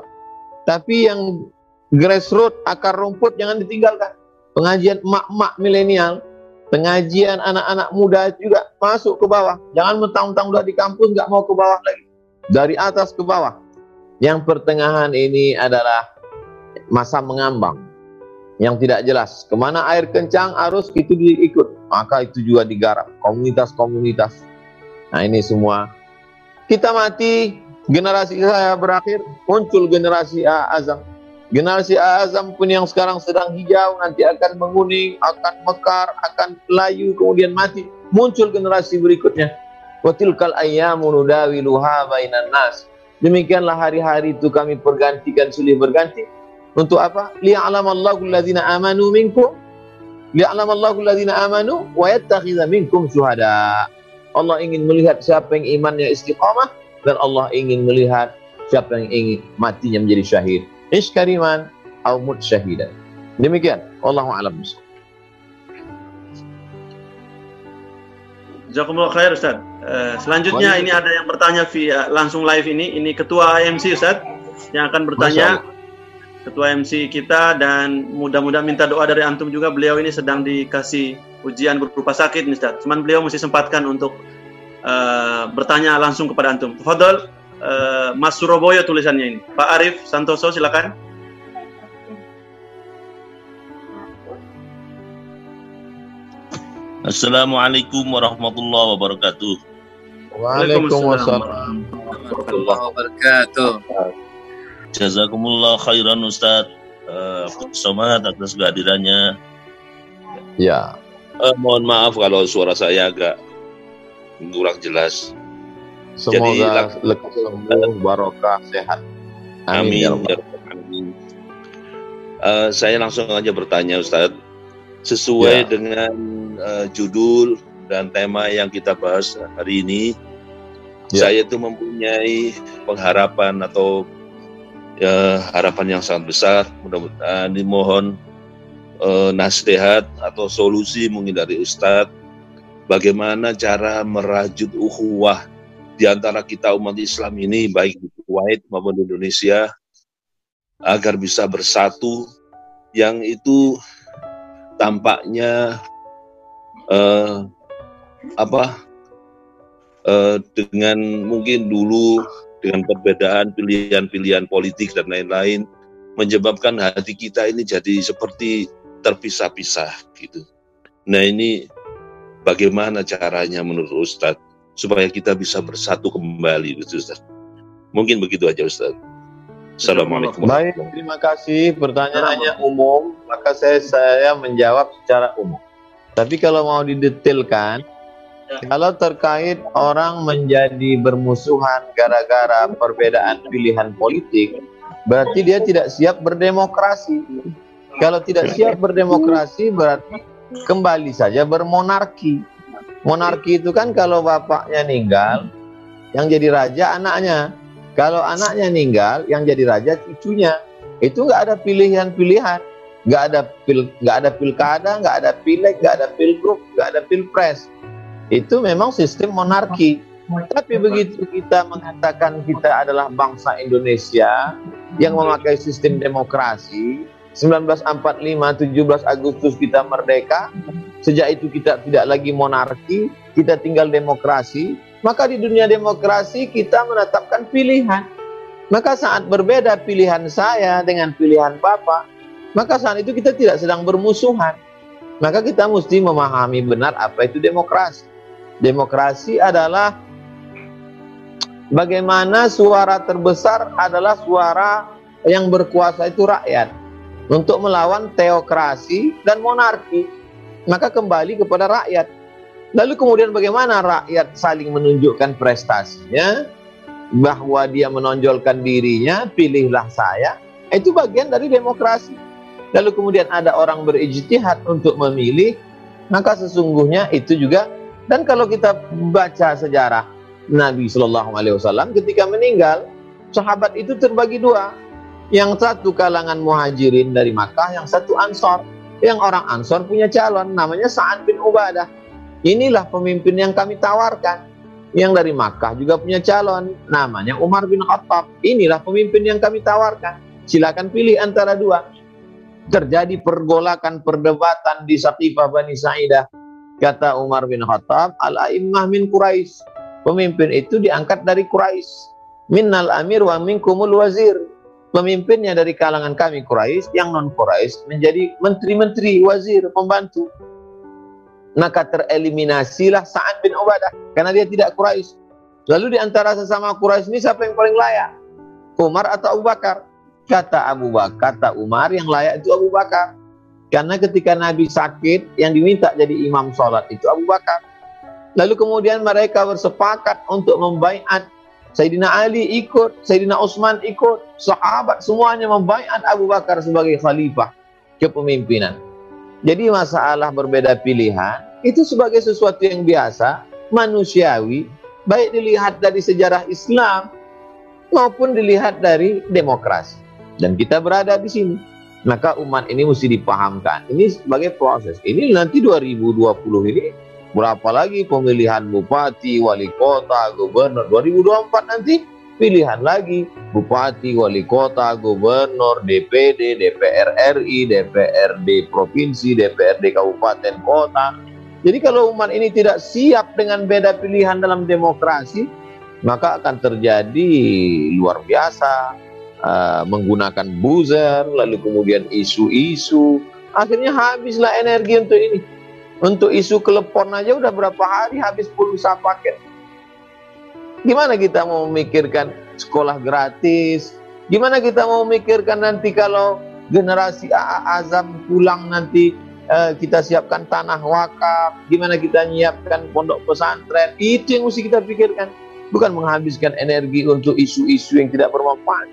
Tapi yang grassroots, akar rumput jangan ditinggalkan. Pengajian emak-emak milenial pengajian anak-anak muda juga masuk ke bawah. Jangan mentang-mentang udah di kampus nggak mau ke bawah lagi. Dari atas ke bawah. Yang pertengahan ini adalah masa mengambang. Yang tidak jelas. Ke mana air kencang, arus itu diikut. Maka itu juga digarap. Komunitas-komunitas. Nah ini semua. Kita mati, generasi saya berakhir, muncul generasi A Azam Generasi azam pun yang sekarang sedang hijau nanti akan menguning, akan mekar, akan layu kemudian mati. Muncul generasi berikutnya. Wa tilkal ayyamu nudawiluha bainan nas. Demikianlah hari-hari itu kami pergantikan silih berganti. Untuk apa? Liya'lamallahu alladhina amanu minkum Liya'lamallahu alladhina amanu wa yattakhidha minkum syuhada. Allah ingin melihat siapa yang imannya istiqamah dan Allah ingin melihat siapa yang ingin matinya menjadi syahid. Ish kariman au mut syahidan. Demikian. Wallahu a'lam Jazakumullah khair Ustaz. Uh, selanjutnya ini ada yang bertanya via langsung live ini. Ini Ketua AMC Ustaz yang akan bertanya. Ketua MC kita dan mudah-mudahan minta doa dari antum juga. Beliau ini sedang dikasih ujian berupa sakit nih Ustaz. Cuman beliau mesti sempatkan untuk uh, bertanya langsung kepada antum. Fadol uh, Mas Surabaya tulisannya ini. Pak Arif Santoso silakan. Assalamualaikum warahmatullahi wabarakatuh. Waalaikumsalam warahmatullahi wabarakatuh. Jazakumullah khairan Ustaz. Uh, semangat atas kehadirannya. Ya. Uh, mohon maaf kalau suara saya agak kurang jelas. Semoga lekas sembuh, barokah, sehat. Amin. Amin. Ya Amin. Uh, saya langsung aja bertanya Ustadz, sesuai ya. dengan uh, judul dan tema yang kita bahas hari ini, ya. saya itu mempunyai pengharapan atau ya, harapan yang sangat besar. Mudah-mudahan dimohon uh, nasihat atau solusi mungkin dari Ustadz, bagaimana cara merajut ukhuwah di antara kita umat Islam ini baik di Kuwait maupun di Indonesia agar bisa bersatu yang itu tampaknya uh, apa uh, dengan mungkin dulu dengan perbedaan pilihan-pilihan politik dan lain-lain menyebabkan hati kita ini jadi seperti terpisah-pisah gitu. Nah ini bagaimana caranya menurut Ustadz supaya kita bisa bersatu kembali gitu Ustaz. Mungkin begitu aja Ustaz. Assalamualaikum. Baik, terima kasih. Pertanyaannya umum, maka saya saya menjawab secara umum. Tapi kalau mau didetailkan, kalau terkait orang menjadi bermusuhan gara-gara perbedaan pilihan politik, berarti dia tidak siap berdemokrasi. Kalau tidak siap berdemokrasi, berarti kembali saja bermonarki. Monarki itu kan kalau bapaknya meninggal, yang jadi raja anaknya. Kalau anaknya meninggal, yang jadi raja cucunya. Itu nggak ada pilihan-pilihan, nggak ada pil, nggak ada pilkada, nggak ada pileg, nggak ada pilgub, nggak ada pilpres. Itu memang sistem monarki. Tapi begitu kita mengatakan kita adalah bangsa Indonesia yang memakai sistem demokrasi, 1945 17 Agustus kita merdeka, sejak itu kita tidak lagi monarki, kita tinggal demokrasi, maka di dunia demokrasi kita menetapkan pilihan. Maka saat berbeda pilihan saya dengan pilihan Bapak, maka saat itu kita tidak sedang bermusuhan. Maka kita mesti memahami benar apa itu demokrasi. Demokrasi adalah bagaimana suara terbesar adalah suara yang berkuasa itu rakyat untuk melawan teokrasi dan monarki. Maka kembali kepada rakyat. Lalu kemudian bagaimana rakyat saling menunjukkan prestasinya, bahwa dia menonjolkan dirinya, pilihlah saya, itu bagian dari demokrasi. Lalu kemudian ada orang berijtihad untuk memilih, maka sesungguhnya itu juga dan kalau kita baca sejarah Nabi Shallallahu Alaihi Wasallam ketika meninggal, sahabat itu terbagi dua. Yang satu kalangan muhajirin dari Makkah, yang satu ansor. Yang orang ansor punya calon, namanya Sa'ad bin Ubadah. Inilah pemimpin yang kami tawarkan yang dari Makkah juga punya calon namanya Umar bin Khattab. Inilah pemimpin yang kami tawarkan. Silakan pilih antara dua. Terjadi pergolakan perdebatan di Saqifah Bani Sa'idah. Kata Umar bin Khattab, al-a'immah min Quraisy. Pemimpin itu diangkat dari Quraisy. Minnal amir wa minkumul wazir. Pemimpinnya dari kalangan kami Quraisy, yang non Quraisy menjadi menteri-menteri, wazir, pembantu maka tereliminasilah Sa'ad bin Ubadah karena dia tidak Quraisy. Lalu di antara sesama Quraisy ini siapa yang paling layak? Umar atau Abu Bakar? Kata Abu Bakar, kata Umar yang layak itu Abu Bakar. Karena ketika Nabi sakit yang diminta jadi imam sholat itu Abu Bakar. Lalu kemudian mereka bersepakat untuk membaiat Sayyidina Ali ikut, Sayyidina Utsman ikut, sahabat semuanya membaiat Abu Bakar sebagai khalifah kepemimpinan. Jadi masalah berbeda pilihan itu sebagai sesuatu yang biasa, manusiawi, baik dilihat dari sejarah Islam maupun dilihat dari demokrasi. Dan kita berada di sini. Maka umat ini mesti dipahamkan. Ini sebagai proses. Ini nanti 2020 ini berapa lagi pemilihan bupati, wali kota, gubernur 2024 nanti pilihan lagi bupati, wali kota, gubernur, DPD, DPR RI, DPRD provinsi, DPRD kabupaten kota. Jadi kalau umat ini tidak siap dengan beda pilihan dalam demokrasi, maka akan terjadi luar biasa uh, menggunakan buzzer, lalu kemudian isu-isu, akhirnya habislah energi untuk ini. Untuk isu telepon aja udah berapa hari habis pulsa paket Gimana kita mau memikirkan sekolah gratis? Gimana kita mau memikirkan nanti kalau generasi AA Azam pulang nanti uh, kita siapkan tanah wakaf? Gimana kita menyiapkan pondok pesantren? Itu yang mesti kita pikirkan. Bukan menghabiskan energi untuk isu-isu yang tidak bermanfaat.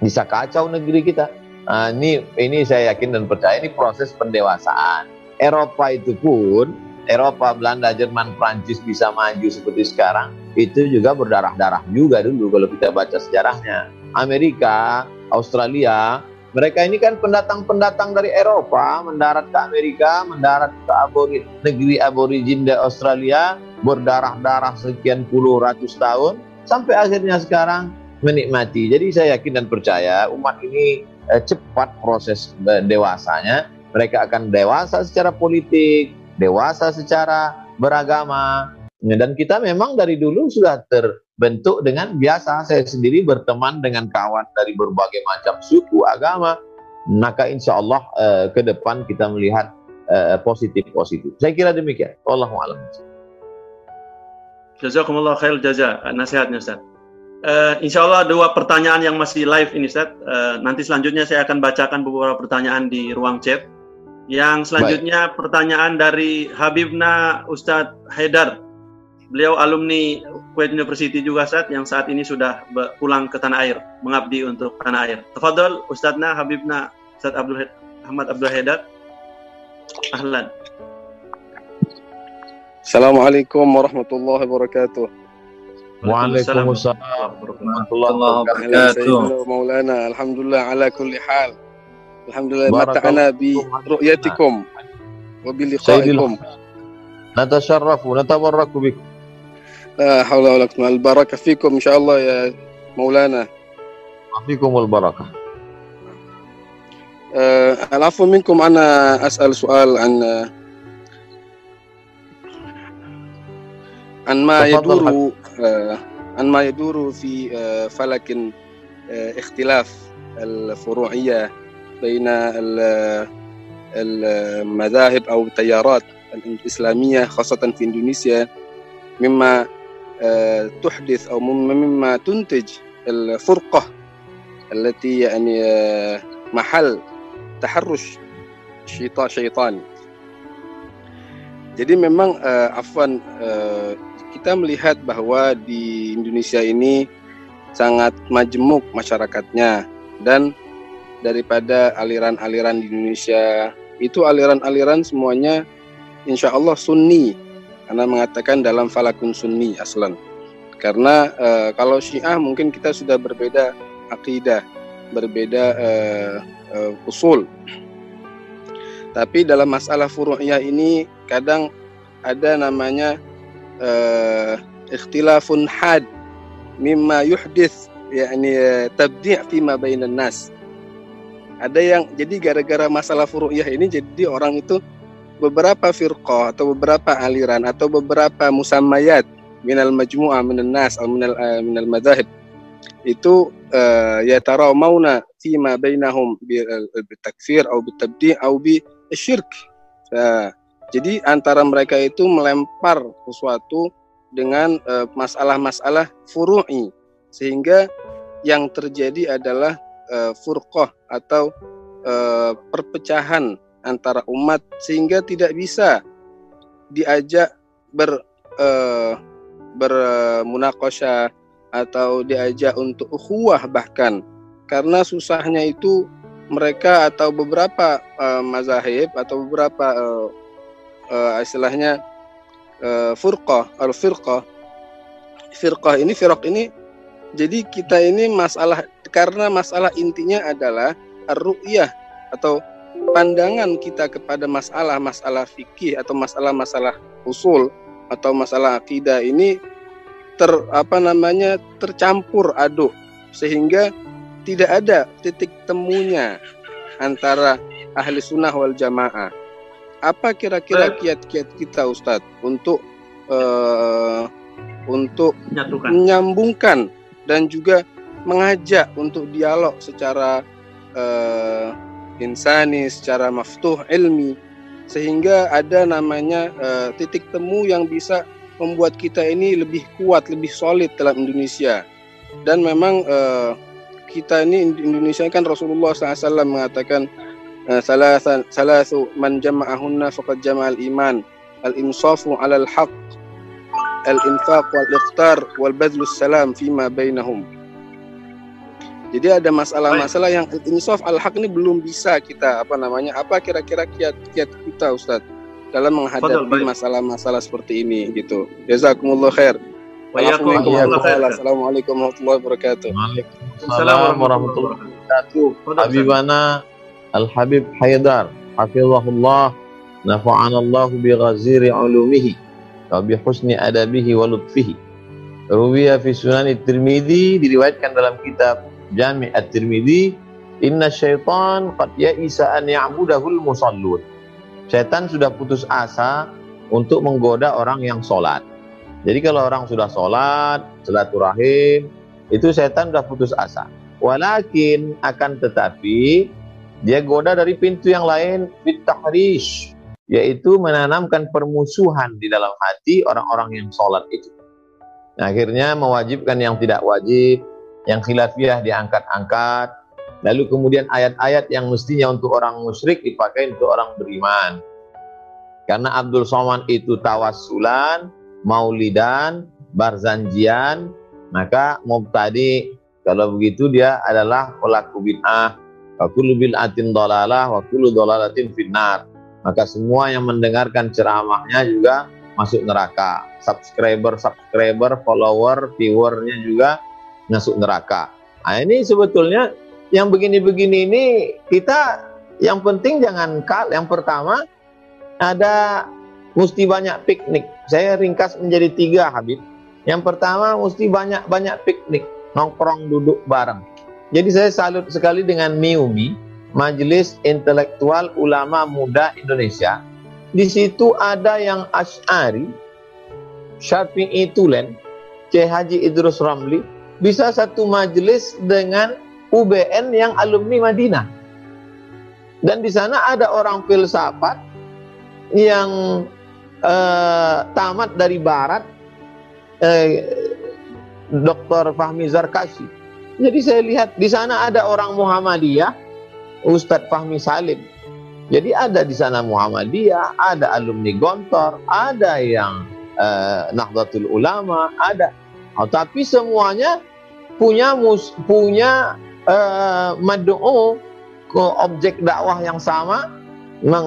Bisa kacau negeri kita. Uh, ini ini saya yakin dan percaya ini proses pendewasaan. Eropa itu pun Eropa, Belanda, Jerman, Prancis bisa maju seperti sekarang, itu juga berdarah-darah juga dulu kalau kita baca sejarahnya. Amerika, Australia, mereka ini kan pendatang-pendatang dari Eropa, mendarat ke Amerika, mendarat ke negeri aborigin di Australia, berdarah-darah sekian puluh ratus tahun, sampai akhirnya sekarang menikmati. Jadi saya yakin dan percaya umat ini eh, cepat proses eh, dewasanya, mereka akan dewasa secara politik, dewasa secara beragama. Dan kita memang dari dulu sudah terbentuk dengan biasa. Saya sendiri berteman dengan kawan dari berbagai macam suku, agama. Maka insya Allah eh, ke depan kita melihat eh, positif-positif. Saya kira demikian. Wallahualam. Jazakumullah khair jaza nasihatnya Ustaz. Uh, insya Allah dua pertanyaan yang masih live ini Ustaz. Uh, nanti selanjutnya saya akan bacakan beberapa pertanyaan di ruang chat. Yang selanjutnya Baik. pertanyaan dari Habibna Ustadz Haidar. Beliau alumni Kuwait University juga saat yang saat ini sudah pulang ke tanah air, mengabdi untuk tanah air. Tafadhol Ustadzna Habibna Ustadz Abdul Ahmad Abdul Haidar. Ahlan. Assalamualaikum warahmatullahi wabarakatuh. Waalaikumsalam warahmatullahi wabarakatuh. Maulana, alhamdulillah ala kulli hal. الحمد لله. متعنا برؤيتكم وبلقائكم. نتشرف ونتبرك بكم لا حول ولا قوة البركة فيكم إن شاء الله يا مولانا. فيكم البركة. آه العفو منكم. أنا أسأل سؤال عن عن ما يدور آه، عن ما يدور في آه، فلك آه، اختلاف الفروعية. بين المذاهب أو التيارات الإسلامية خاصة في إندونيسيا مما تحدث أو مما تنتج الفرقة التي يعني محل taharrush syaitan syaitan. Jadi memang uh, Afwan uh, kita melihat bahwa di Indonesia ini sangat majemuk masyarakatnya dan daripada aliran-aliran di Indonesia itu aliran-aliran semuanya insya Allah sunni karena mengatakan dalam falakun sunni aslan karena uh, kalau syiah mungkin kita sudah berbeda akidah berbeda uh, uh, usul. Tapi dalam masalah furu'iyah ini kadang ada namanya uh, ikhtilafun had mimma yuhdith yakni tabdi' fi ma bainan nas. Ada yang jadi gara-gara masalah furu'iyah ini jadi orang itu beberapa firqah atau beberapa aliran atau beberapa musammayat minal majmu'ah minan nas atau minal uh, minal madhahib itu uh, yatarawmauna fima bainahum bitakfir atau bitabdi' atau bisyirk. Uh, jadi antara mereka itu melempar sesuatu dengan masalah-masalah uh, furu'i sehingga yang terjadi adalah uh, furqah atau uh, perpecahan antara umat sehingga tidak bisa diajak ber uh, atau diajak untuk ukhuwah bahkan. Karena susahnya itu mereka atau beberapa uh, mazahib atau beberapa uh, uh, istilahnya uh, furqah al firqah firqah ini firq ini jadi kita ini masalah karena masalah intinya adalah ar-ru'yah atau pandangan kita kepada masalah-masalah fikih atau masalah-masalah usul atau masalah akidah ini ter apa namanya tercampur aduk. Sehingga tidak ada titik temunya antara ahli sunnah wal jamaah. Apa kira-kira kiat-kiat kita Ustadz untuk uh, untuk menyambungkan dan juga mengajak untuk dialog secara uh, insani, secara maftuh ilmi. Sehingga ada namanya uh, titik temu yang bisa membuat kita ini lebih kuat, lebih solid dalam Indonesia. Dan memang uh, kita ini Indonesia kan Rasulullah SAW mengatakan salah salasu man jama'ahunna faqad jama'al iman al-insafu 'ala al-haq al-infaq wal iqtar wal badlus salam fima bainahum. Jadi ada masalah-masalah yang insaf al-haq ini belum bisa kita apa namanya? Apa kira-kira kiat-kiat kita Ustadz? dalam menghadapi masalah-masalah seperti ini gitu. Jazakumullah khair. Assalamualaikum warahmatullahi wabarakatuh. Waalaikumsalam warahmatullahi wabarakatuh. Habibana Al-Habib Haidar, hafizahullah, nafa'ana Allah bi ghaziri ulumihi wa bi husni adabihi wa lutfihi. Ruwiya fi Sunan Tirmidzi diriwayatkan dalam kitab Jami' At-Tirmidzi, inna syaitan qad ya'isa an ya'budahul musallun setan sudah putus asa untuk menggoda orang yang sholat. Jadi kalau orang sudah sholat, silaturahim, itu setan sudah putus asa. Walakin akan tetapi dia goda dari pintu yang lain bitahrish yaitu menanamkan permusuhan di dalam hati orang-orang yang sholat itu. Nah, akhirnya mewajibkan yang tidak wajib, yang khilafiah diangkat-angkat, Lalu kemudian ayat-ayat yang mestinya untuk orang musyrik dipakai untuk orang beriman. Karena Abdul Somad itu tawasulan, maulidan, barzanjian, maka mubtadi kalau begitu dia adalah pelaku bid'ah. Wa kullu dolalah wa kullu dolalatin finnar. Maka semua yang mendengarkan ceramahnya juga masuk neraka. Subscriber, subscriber, follower, viewernya juga masuk neraka. Nah, ini sebetulnya yang begini-begini ini kita yang penting jangan kal. Yang pertama ada mesti banyak piknik. Saya ringkas menjadi tiga Habib. Yang pertama mesti banyak-banyak piknik, nongkrong duduk bareng. Jadi saya salut sekali dengan MIUMI, Majelis Intelektual Ulama Muda Indonesia. Di situ ada yang Ash'ari, Syafi'i Tulen, Syekh Haji Idrus Ramli, bisa satu majelis dengan UBN yang alumni Madinah. Dan di sana ada orang filsafat yang uh, tamat dari barat, uh, Dr. Fahmi Zarkashi. Jadi saya lihat di sana ada orang Muhammadiyah, Ustadz Fahmi Salim. Jadi ada di sana Muhammadiyah, ada alumni Gontor, ada yang uh, Nahdlatul Ulama, ada. Oh, tapi semuanya punya mus, punya uh, mad'u ke objek dakwah yang sama memang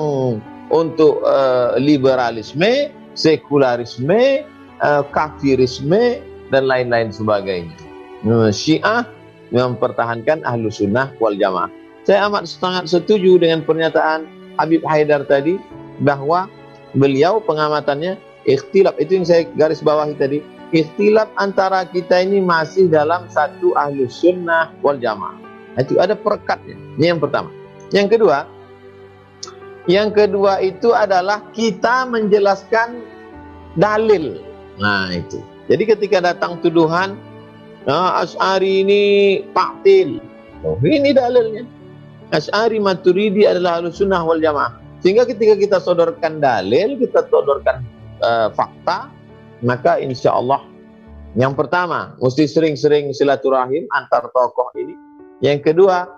untuk uh, liberalisme, sekularisme, uh, kafirisme dan lain-lain sebagainya. Uh, Syiah mempertahankan ahlu sunnah wal jamaah. Saya amat sangat setuju dengan pernyataan Habib Haidar tadi bahwa beliau pengamatannya ikhtilaf itu yang saya garis bawahi tadi ikhtilaf antara kita ini masih dalam satu ahlu sunnah wal jamaah itu ada perekatnya. Ini yang pertama. Yang kedua, yang kedua itu adalah kita menjelaskan dalil. Nah itu. Jadi ketika datang tuduhan, nah, Ash'ari ini paktil. Oh, ini dalilnya. Ash'ari Maturidi adalah sunnah wal jamaah. Sehingga ketika kita sodorkan dalil, kita sodorkan uh, fakta, maka insya Allah yang pertama, mesti sering-sering silaturahim antar tokoh ini yang kedua,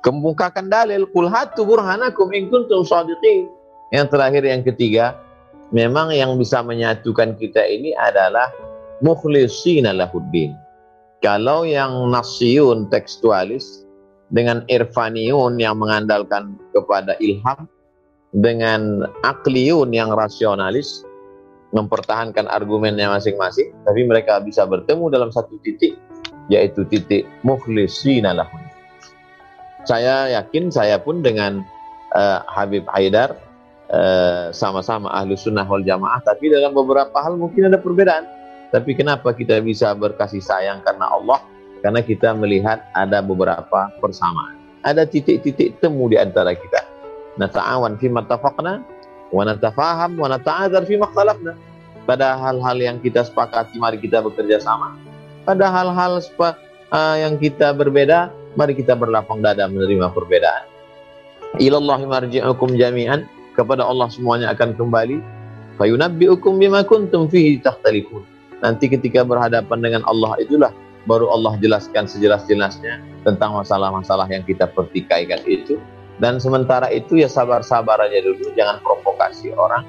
kemukakan dalil kul hatu burhanakum in kuntum. Yang terakhir yang ketiga, memang yang bisa menyatukan kita ini adalah mukhlishina lahuddin. Kalau yang nasyun tekstualis dengan irfaniun yang mengandalkan kepada ilham dengan akliyun yang rasionalis mempertahankan argumennya masing-masing tapi mereka bisa bertemu dalam satu titik yaitu titik mukhlisina lahum. Saya yakin saya pun dengan uh, Habib Haidar uh, sama-sama ahlu sunnah wal jamaah tapi dalam beberapa hal mungkin ada perbedaan tapi kenapa kita bisa berkasih sayang karena Allah karena kita melihat ada beberapa persamaan ada titik-titik temu di antara kita nata'awan fi mattafaqna wa natafaham wa nata'adzar fi makhtalafna pada hal-hal yang kita sepakati mari kita bekerja sama pada hal-hal uh, yang kita berbeda, mari kita berlapang dada menerima perbedaan. Ilallahi marji'ukum jami'an, kepada Allah semuanya akan kembali. Fayunabbi'ukum bima kuntum fihi takhtalifun. Nanti ketika berhadapan dengan Allah itulah baru Allah jelaskan sejelas-jelasnya tentang masalah-masalah yang kita pertikaikan itu. Dan sementara itu ya sabar-sabar aja dulu, jangan provokasi orang,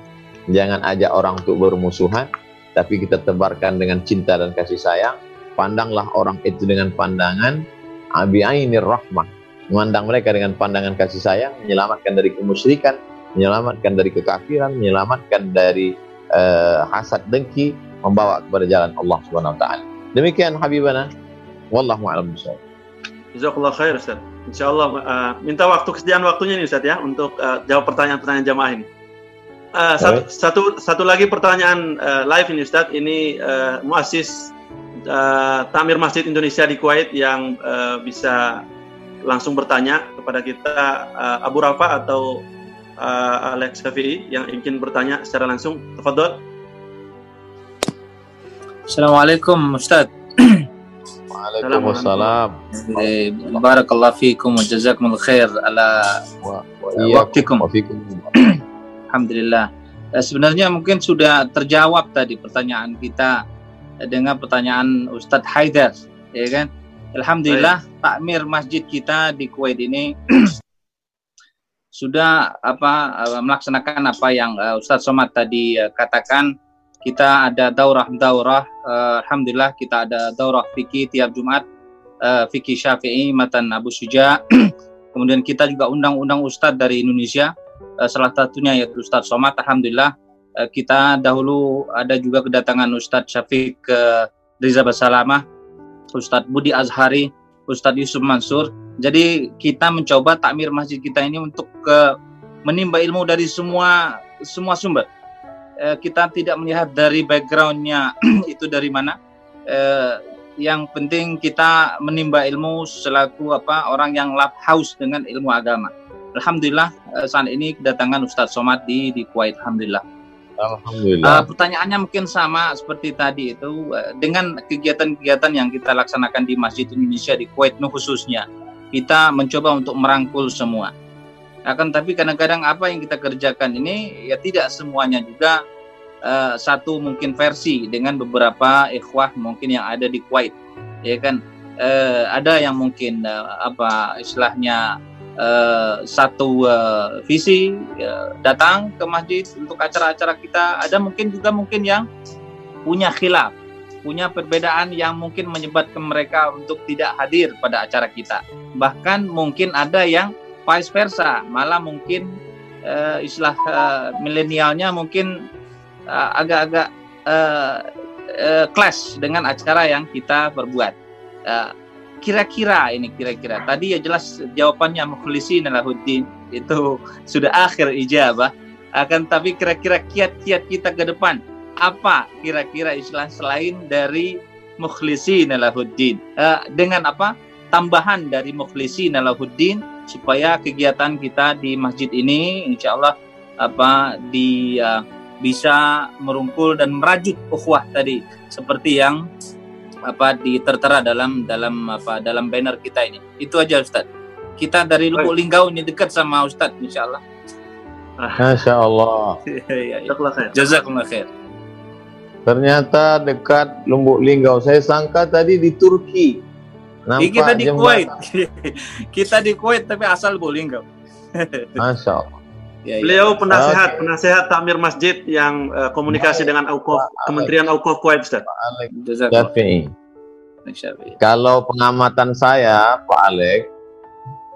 jangan ajak orang untuk bermusuhan, tapi kita tebarkan dengan cinta dan kasih sayang. Pandanglah orang itu dengan pandangan abi ainir rahmah. Memandang mereka dengan pandangan kasih sayang menyelamatkan dari kemusyrikan menyelamatkan dari kekafiran menyelamatkan dari uh, hasad dengki membawa kepada jalan Allah Subhanahu wa taala demikian habibana wallahu a'lam bishawab Jazakallah khair Ustaz. Insyaallah uh, minta waktu kesediaan waktunya nih Ustaz ya untuk uh, jawab pertanyaan-pertanyaan jamaah ini. Uh, satu, satu satu lagi pertanyaan uh, live ini Ustaz. Ini uh, muasis uh, Tamir Masjid Indonesia di Kuwait yang uh, bisa langsung bertanya kepada kita uh, Abu Rafa atau uh, Alex Syafi'i yang ingin bertanya secara langsung. Tafadhol. Assalamualaikum Ustaz. Waalaikumsalam. Barakallahu fiikum wa jazakumul khair ala waktikum. Alhamdulillah. Sebenarnya mungkin sudah terjawab tadi pertanyaan kita dengan pertanyaan Ustadz Haidar, ya kan? Alhamdulillah Baik. takmir masjid kita di Kuwait ini sudah apa eh, melaksanakan apa yang Ustadz Somad tadi katakan. Kita ada daurah-daurah, uh, alhamdulillah kita ada daurah fikih tiap Jumat, uh, fikih Syafi'i matan Abu Suja. Kemudian kita juga undang-undang Ustadz dari Indonesia, uh, salah satunya yaitu Ustadz Somad, alhamdulillah Eh, kita dahulu ada juga kedatangan Ustadz Syafiq ke Riza Basalamah, Ustadz Budi Azhari, Ustadz Yusuf Mansur. Jadi kita mencoba takmir masjid kita ini untuk ke menimba ilmu dari semua semua sumber. Eh, kita tidak melihat dari backgroundnya itu dari mana. Eh, yang penting kita menimba ilmu selaku apa orang yang love house dengan ilmu agama. Alhamdulillah saat ini kedatangan Ustadz Somad di di Kuwait. Alhamdulillah. Alhamdulillah. Uh, pertanyaannya mungkin sama seperti tadi itu uh, dengan kegiatan-kegiatan yang kita laksanakan di Masjid Indonesia di Kuwait khususnya kita mencoba untuk merangkul semua. Akan tapi kadang-kadang apa yang kita kerjakan ini ya tidak semuanya juga uh, satu mungkin versi dengan beberapa ikhwah mungkin yang ada di Kuwait, ya kan? Uh, ada yang mungkin uh, apa istilahnya uh, satu uh, visi uh, datang ke masjid untuk acara-acara kita ada mungkin juga mungkin yang punya khilaf punya perbedaan yang mungkin menyebabkan mereka untuk tidak hadir pada acara kita bahkan mungkin ada yang vice versa malah mungkin uh, istilah uh, milenialnya mungkin agak-agak uh, uh, clash dengan acara yang kita perbuat. Uh, kira-kira ini kira-kira. Tadi ya jelas jawabannya mukhlisin lahuddin itu sudah akhir ijabah. Akan tapi kira-kira kiat-kiat kita ke depan apa kira-kira istilah selain dari mukhlisin lahuddin uh, dengan apa? Tambahan dari mukhlisin lahuddin supaya kegiatan kita di masjid ini insya Allah apa di uh, bisa merungkul dan merajut ukhuwah tadi seperti yang apa ditertera dalam dalam apa dalam banner kita ini. Itu aja Ustaz. Kita dari Lubuk Linggau ini dekat sama Ustaz insyaallah. Masya Allah. ya, ya. Jazakumullah khair. Ternyata dekat Lumbuk Linggau. Saya sangka tadi di Turki. Nampak kita di Kuwait. kita di Kuwait tapi asal Lubuk Linggau. Masya Allah. Ya, ya. Beliau penasehat, okay. penasehat takmir masjid yang uh, komunikasi dengan Aukof, Kementerian Aukof Kuwait, Ustaz. Kalau pengamatan saya, Pak Alek,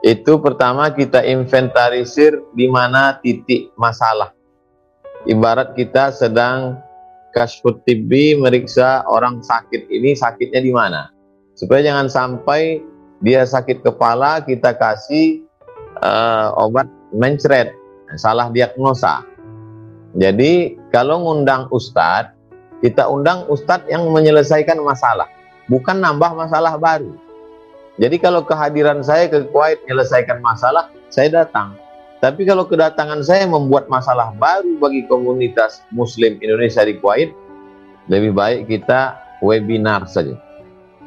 itu pertama kita inventarisir di mana titik masalah. Ibarat kita sedang kasfut tibi meriksa orang sakit ini sakitnya di mana. Supaya jangan sampai dia sakit kepala kita kasih uh, obat mencret salah diagnosa. Jadi kalau ngundang ustadz, kita undang ustadz yang menyelesaikan masalah, bukan nambah masalah baru. Jadi kalau kehadiran saya ke Kuwait menyelesaikan masalah, saya datang. Tapi kalau kedatangan saya membuat masalah baru bagi komunitas Muslim Indonesia di Kuwait, lebih baik kita webinar saja.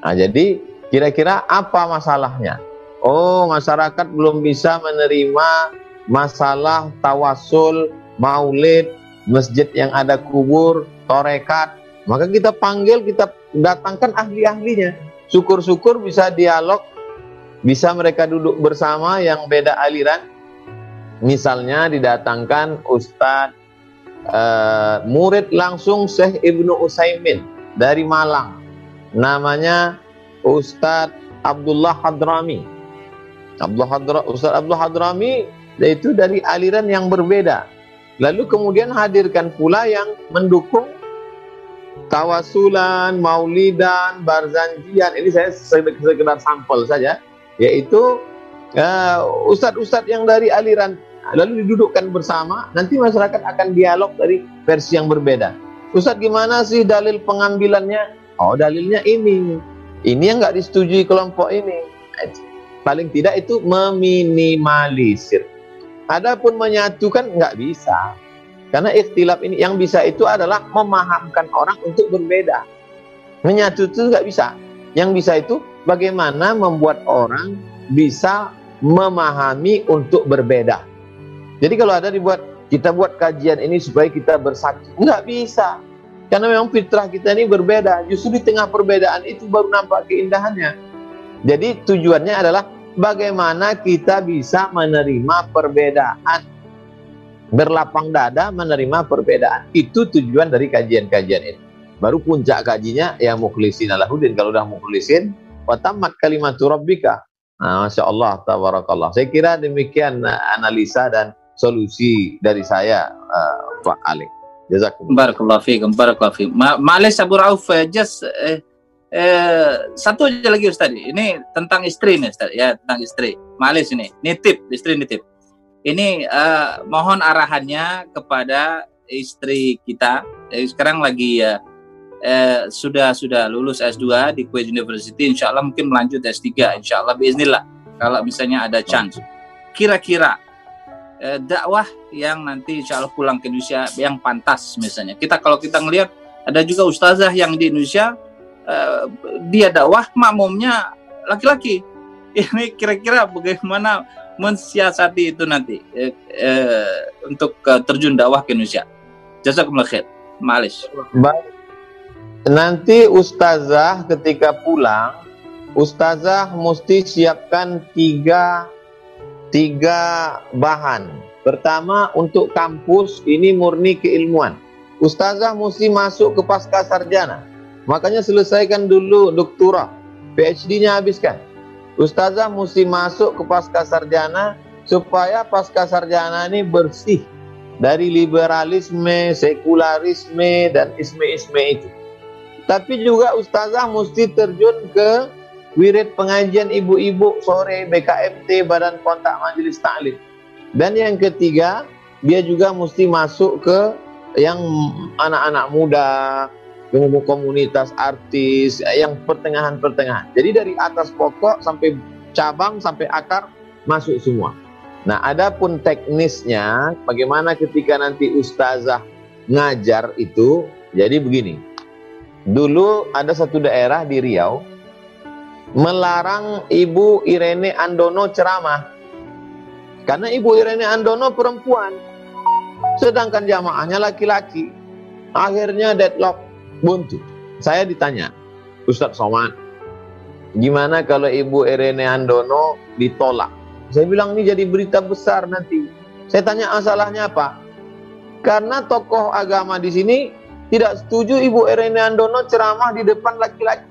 Nah, jadi kira-kira apa masalahnya? Oh, masyarakat belum bisa menerima masalah tawasul, maulid, masjid yang ada kubur, torekat, maka kita panggil, kita datangkan ahli-ahlinya. Syukur-syukur bisa dialog, bisa mereka duduk bersama yang beda aliran. Misalnya didatangkan Ustadz uh, murid langsung Syekh Ibnu Usaimin dari Malang. Namanya Ustadz Abdullah Hadrami. Abdullah Hadra, Ustadz Abdullah Hadrami yaitu dari aliran yang berbeda. Lalu kemudian hadirkan pula yang mendukung tawasulan, maulidan, barzanjian. Ini saya sekedar sampel saja, yaitu uh, ustadz-ustadz yang dari aliran lalu didudukkan bersama, nanti masyarakat akan dialog dari versi yang berbeda. Ustadz gimana sih dalil pengambilannya? Oh dalilnya ini, ini yang nggak disetujui kelompok ini. Paling tidak itu meminimalisir Adapun menyatukan nggak bisa. Karena ikhtilaf ini yang bisa itu adalah memahamkan orang untuk berbeda. Menyatu itu nggak bisa. Yang bisa itu bagaimana membuat orang bisa memahami untuk berbeda. Jadi kalau ada dibuat kita buat kajian ini supaya kita bersatu, nggak bisa. Karena memang fitrah kita ini berbeda. Justru di tengah perbedaan itu baru nampak keindahannya. Jadi tujuannya adalah bagaimana kita bisa menerima perbedaan? Berlapang dada menerima perbedaan. Itu tujuan dari kajian-kajian ini. Baru puncak kajinya ya mukhlisin alahuddin kalau udah mukhlisin watamat kalimatu rabbika. Nah, Masya Allah tabarakallah. Saya kira demikian uh, analisa dan solusi dari saya uh, Pak Ali Jazakumullah. Barakallahu fiikum barakallahu fiikum Ma Abu Rauf uh, just uh, eh, satu aja lagi Ustaz. Ini tentang istri nih Ustaz ya, tentang istri. Malis ini. Nitip, istri nitip. Ini eh, mohon arahannya kepada istri kita. Eh, sekarang lagi ya eh, sudah sudah lulus S2 di Kuwait University. Insya Allah mungkin melanjut S3. Insya Allah Bismillah. Kalau misalnya ada chance. Kira-kira eh, dakwah yang nanti insya Allah pulang ke Indonesia yang pantas misalnya. Kita kalau kita ngelihat ada juga ustazah yang di Indonesia eh, dia dakwah makmumnya laki-laki. Ini kira-kira bagaimana mensiasati itu nanti eh, eh, untuk uh, terjun dakwah ke Indonesia. Jazakumullah khair. Malis. Baik. Nanti ustazah ketika pulang, ustazah mesti siapkan tiga tiga bahan. Pertama untuk kampus ini murni keilmuan. Ustazah mesti masuk ke pasca sarjana. Makanya selesaikan dulu doktora. PhD-nya habiskan. Ustazah mesti masuk ke pasca sarjana supaya pasca sarjana ini bersih dari liberalisme, sekularisme dan isme-isme itu. Tapi juga ustazah mesti terjun ke wirid pengajian ibu-ibu sore BKMT Badan Kontak Majelis Taklim. Dan yang ketiga, dia juga mesti masuk ke yang anak-anak muda, komunitas artis yang pertengahan-pertengahan. Jadi dari atas pokok sampai cabang sampai akar masuk semua. Nah, adapun teknisnya bagaimana ketika nanti ustazah ngajar itu jadi begini. Dulu ada satu daerah di Riau melarang Ibu Irene Andono ceramah. Karena Ibu Irene Andono perempuan. Sedangkan jamaahnya laki-laki. Akhirnya deadlock buntu. Saya ditanya, Ustadz Somad, gimana kalau Ibu Irene Andono ditolak? Saya bilang ini jadi berita besar nanti. Saya tanya masalahnya apa? Karena tokoh agama di sini tidak setuju Ibu Irene Andono ceramah di depan laki-laki.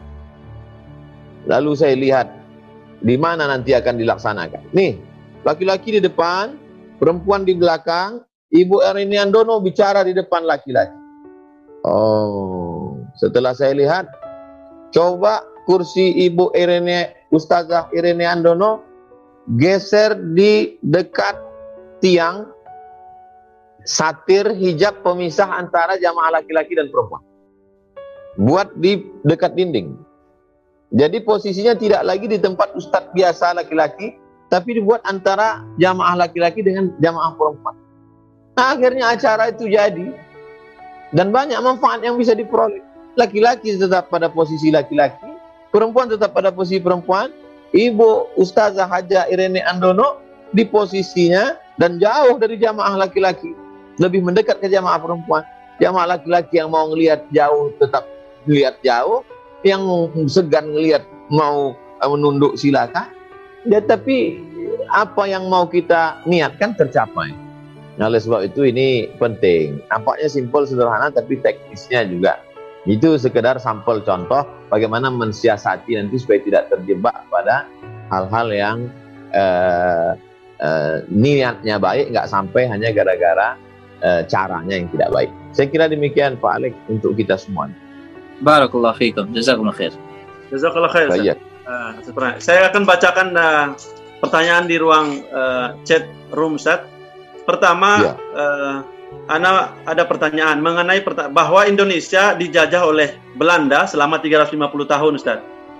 Lalu saya lihat di mana nanti akan dilaksanakan. Nih, laki-laki di depan, perempuan di belakang, Ibu Irene Andono bicara di depan laki-laki. Oh, setelah saya lihat, coba kursi Ibu Irene, Ustazah Irene Andono geser di dekat tiang satir hijab pemisah antara jamaah laki-laki dan perempuan. Buat di dekat dinding. Jadi posisinya tidak lagi di tempat ustadz biasa laki-laki, tapi dibuat antara jamaah laki-laki dengan jamaah perempuan. Nah, akhirnya acara itu jadi dan banyak manfaat yang bisa diperoleh. Laki-laki tetap pada posisi laki-laki, perempuan tetap pada posisi perempuan. Ibu Ustazah Haja Irene Andono di posisinya dan jauh dari jamaah laki-laki, lebih mendekat ke jamaah perempuan. Jamaah laki-laki yang mau ngelihat jauh tetap lihat jauh, yang segan ngelihat mau eh, menunduk silakan. Ya, tapi apa yang mau kita niatkan tercapai. Nah, oleh sebab itu ini penting. Nampaknya simpel sederhana tapi teknisnya juga. Itu sekedar sampel contoh bagaimana mensiasati nanti supaya tidak terjebak pada hal-hal yang uh, uh, niatnya baik nggak sampai hanya gara-gara uh, caranya yang tidak baik. Saya kira demikian Pak Alex untuk kita semua. Barakallahu fiikum. Jazakumullah khair. Jazakallah khair. Uh, saya akan bacakan uh, pertanyaan di ruang uh, chat room set Pertama, ya. uh, Ana ada pertanyaan mengenai perta bahwa Indonesia dijajah oleh Belanda selama 350 tahun, Ustaz.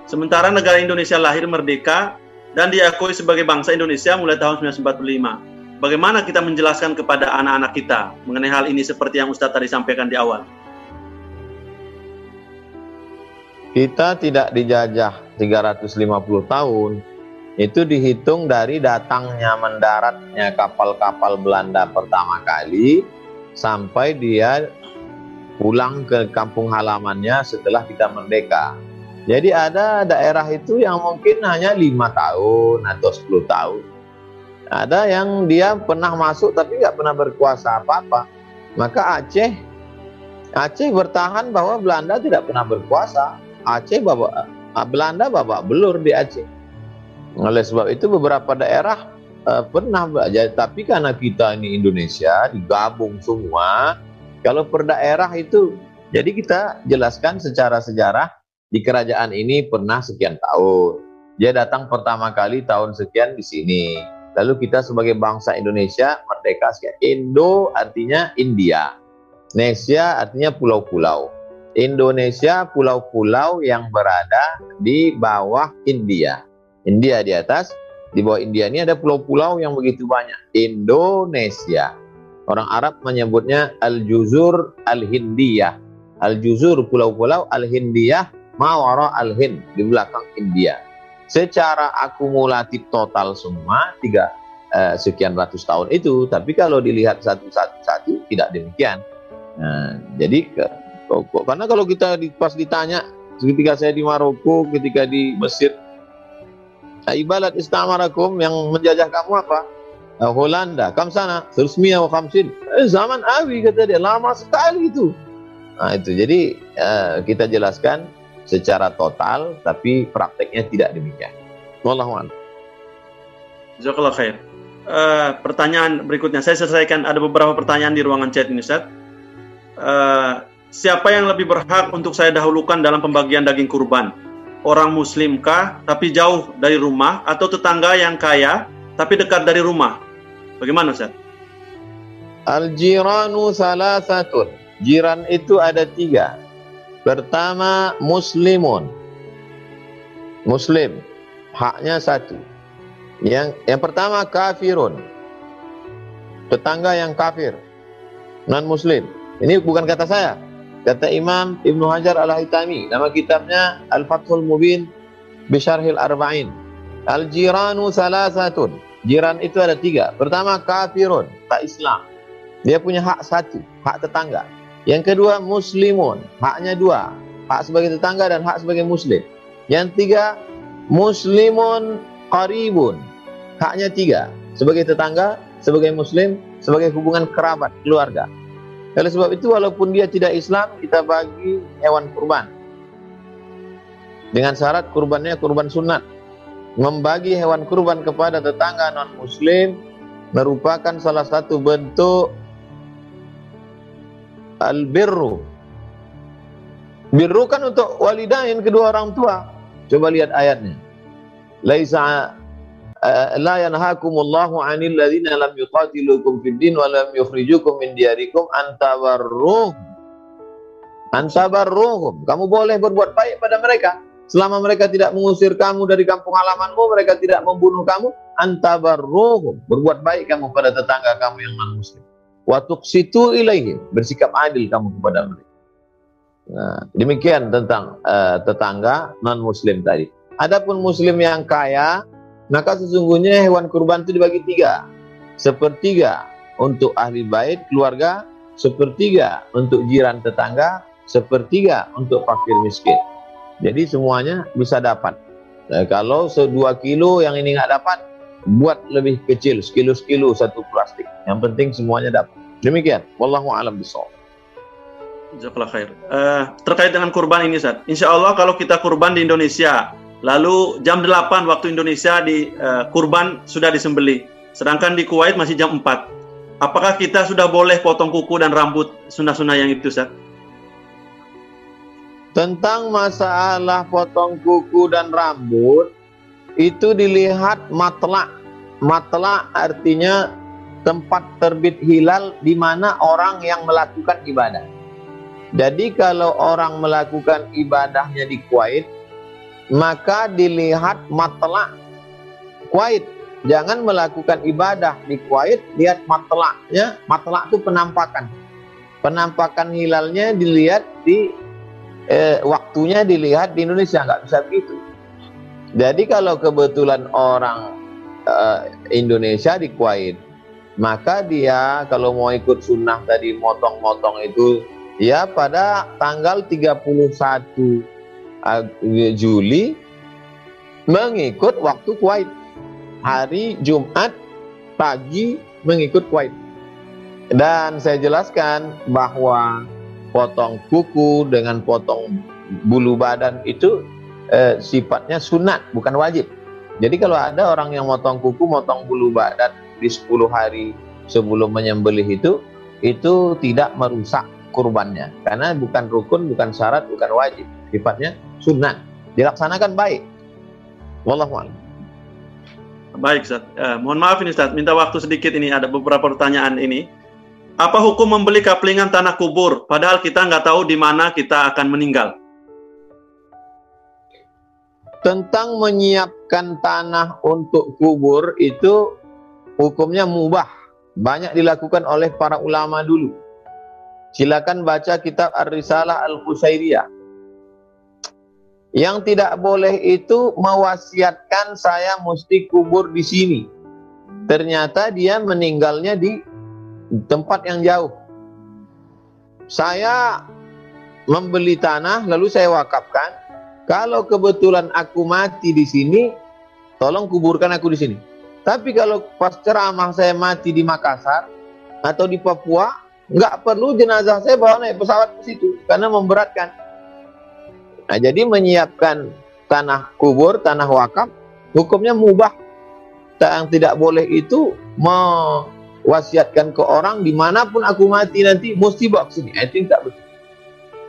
Sementara negara Indonesia lahir merdeka dan diakui sebagai bangsa Indonesia mulai tahun 1945. Bagaimana kita menjelaskan kepada anak-anak kita mengenai hal ini seperti yang Ustaz tadi sampaikan di awal? Kita tidak dijajah 350 tahun, itu dihitung dari datangnya mendaratnya kapal-kapal Belanda pertama kali sampai dia pulang ke kampung halamannya setelah kita merdeka. Jadi ada daerah itu yang mungkin hanya lima tahun atau 10 tahun. Ada yang dia pernah masuk tapi nggak pernah berkuasa apa-apa. Maka Aceh, Aceh bertahan bahwa Belanda tidak pernah berkuasa. Aceh babak Belanda babak belur di Aceh. Oleh sebab itu beberapa daerah uh, pernah belajar, tapi karena kita ini Indonesia digabung semua, kalau per daerah itu, jadi kita jelaskan secara sejarah di kerajaan ini pernah sekian tahun. Dia datang pertama kali tahun sekian di sini. Lalu kita sebagai bangsa Indonesia merdeka sekian. Indo artinya India. Indonesia artinya pulau-pulau. Indonesia pulau-pulau yang berada di bawah India. India di atas, Di bawah India ini ada pulau-pulau yang begitu banyak. Indonesia. Orang Arab menyebutnya Al-Juzur Al-Hindiyah. Al-Juzur pulau-pulau Al-Hindiyah Mawara Al-Hind di belakang India. Secara akumulatif total semua tiga eh, sekian ratus tahun itu, tapi kalau dilihat satu-satu tidak demikian. Nah, jadi ke, karena kalau kita pas ditanya ketika saya di Maroko, ketika di Mesir, ibarat istamarakum yang menjajah kamu apa? Uh, Holanda, kam sana, sersmia wa khamsin. Eh, zaman Awi kata dia, lama sekali itu. Nah itu, jadi uh, kita jelaskan secara total, tapi prakteknya tidak demikian. Wallahu a'lam. Jazakallah khair. Uh, pertanyaan berikutnya, saya selesaikan ada beberapa pertanyaan di ruangan chat ini, Ustaz. Uh, siapa yang lebih berhak untuk saya dahulukan dalam pembagian daging kurban? Orang muslimkah tapi jauh dari rumah atau tetangga yang kaya tapi dekat dari rumah? Bagaimana Ustaz? Al-jiranu salasatun. Jiran itu ada tiga. Pertama muslimun. Muslim. Haknya satu. Yang yang pertama kafirun. Tetangga yang kafir. Non muslim. Ini bukan kata saya. Kata Imam Ibnu Hajar Al-Haytami, nama kitabnya Al-Fathul Mubin Bisharhil Arba'in. Al-jiranu salasatun. Jiran itu ada tiga. Pertama kafirun, tak Islam. Dia punya hak satu, hak tetangga. Yang kedua muslimun, haknya dua. Hak sebagai tetangga dan hak sebagai muslim. Yang tiga muslimun qaribun. Haknya tiga. Sebagai tetangga, sebagai muslim, sebagai hubungan kerabat, keluarga. Oleh sebab itu walaupun dia tidak Islam, kita bagi hewan kurban. Dengan syarat kurbannya kurban sunat. Membagi hewan kurban kepada tetangga non-muslim merupakan salah satu bentuk al-birru. Birru kan untuk walidain kedua orang tua. Coba lihat ayatnya. Laisa la yanhaakumullahu 'anil ladzina lam yuqatilukum fid din wa lam yukhrijukum min diyarikum an tabarruhum. An tabarruhum. Kamu boleh berbuat baik pada mereka. Selama mereka tidak mengusir kamu dari kampung halamanmu mereka tidak membunuh kamu an tabarruhum. Berbuat baik kamu pada tetangga kamu yang non muslim wa tuqsitu ilaihim bersikap adil kamu kepada mereka. Nah, demikian tentang uh, tetangga non muslim tadi. Adapun muslim yang kaya maka sesungguhnya hewan kurban itu dibagi tiga. Sepertiga untuk ahli bait, keluarga, sepertiga untuk jiran tetangga, sepertiga untuk fakir miskin. Jadi semuanya bisa dapat. Nah, kalau sedua kilo yang ini nggak dapat, buat lebih kecil, sekilo-sekilo satu plastik. Yang penting semuanya dapat. Demikian. Wallahu a'lam bishawab. Jazakallah khair. Uh, terkait dengan kurban ini, Ustaz. Insya Allah kalau kita kurban di Indonesia, Lalu jam 8 waktu Indonesia di uh, kurban sudah disembeli. Sedangkan di Kuwait masih jam 4. Apakah kita sudah boleh potong kuku dan rambut sunnah-sunnah yang itu, Ustaz? Tentang masalah potong kuku dan rambut, itu dilihat matlak. Matlak artinya tempat terbit hilal di mana orang yang melakukan ibadah. Jadi kalau orang melakukan ibadahnya di Kuwait, maka dilihat matlak Kuwait. Jangan melakukan ibadah di Kuwait, lihat matlaknya. Matlak itu penampakan. Penampakan hilalnya dilihat di eh, waktunya dilihat di Indonesia, nggak bisa begitu. Jadi kalau kebetulan orang eh, Indonesia di Kuwait, maka dia kalau mau ikut sunnah tadi motong-motong itu ya pada tanggal 31 Juli mengikut waktu Kuwait. Hari Jumat pagi mengikut Kuwait. Dan saya jelaskan bahwa potong kuku dengan potong bulu badan itu eh, sifatnya sunat, bukan wajib. Jadi kalau ada orang yang motong kuku, motong bulu badan di 10 hari sebelum menyembelih itu, itu tidak merusak kurbannya. Karena bukan rukun, bukan syarat, bukan wajib. Sifatnya sunnah. Dilaksanakan baik. Wallahu a'lam. Baik Ustaz. Eh, mohon maaf ini Ustaz. Minta waktu sedikit ini. Ada beberapa pertanyaan ini. Apa hukum membeli kaplingan tanah kubur padahal kita nggak tahu di mana kita akan meninggal? Tentang menyiapkan tanah untuk kubur itu hukumnya mubah. Banyak dilakukan oleh para ulama dulu. Silakan baca kitab Ar-Risalah Al-Qusairiyah. Yang tidak boleh itu mewasiatkan saya mesti kubur di sini. Ternyata dia meninggalnya di tempat yang jauh. Saya membeli tanah lalu saya wakafkan. Kalau kebetulan aku mati di sini, tolong kuburkan aku di sini. Tapi kalau pas ceramah saya mati di Makassar atau di Papua, nggak perlu jenazah saya bawa naik pesawat ke situ karena memberatkan. Nah, jadi menyiapkan tanah kubur, tanah wakaf, hukumnya mubah. Yang tidak boleh itu mewasiatkan ke orang di mana pun aku mati nanti mesti bawa ke sini. Itu tidak betul.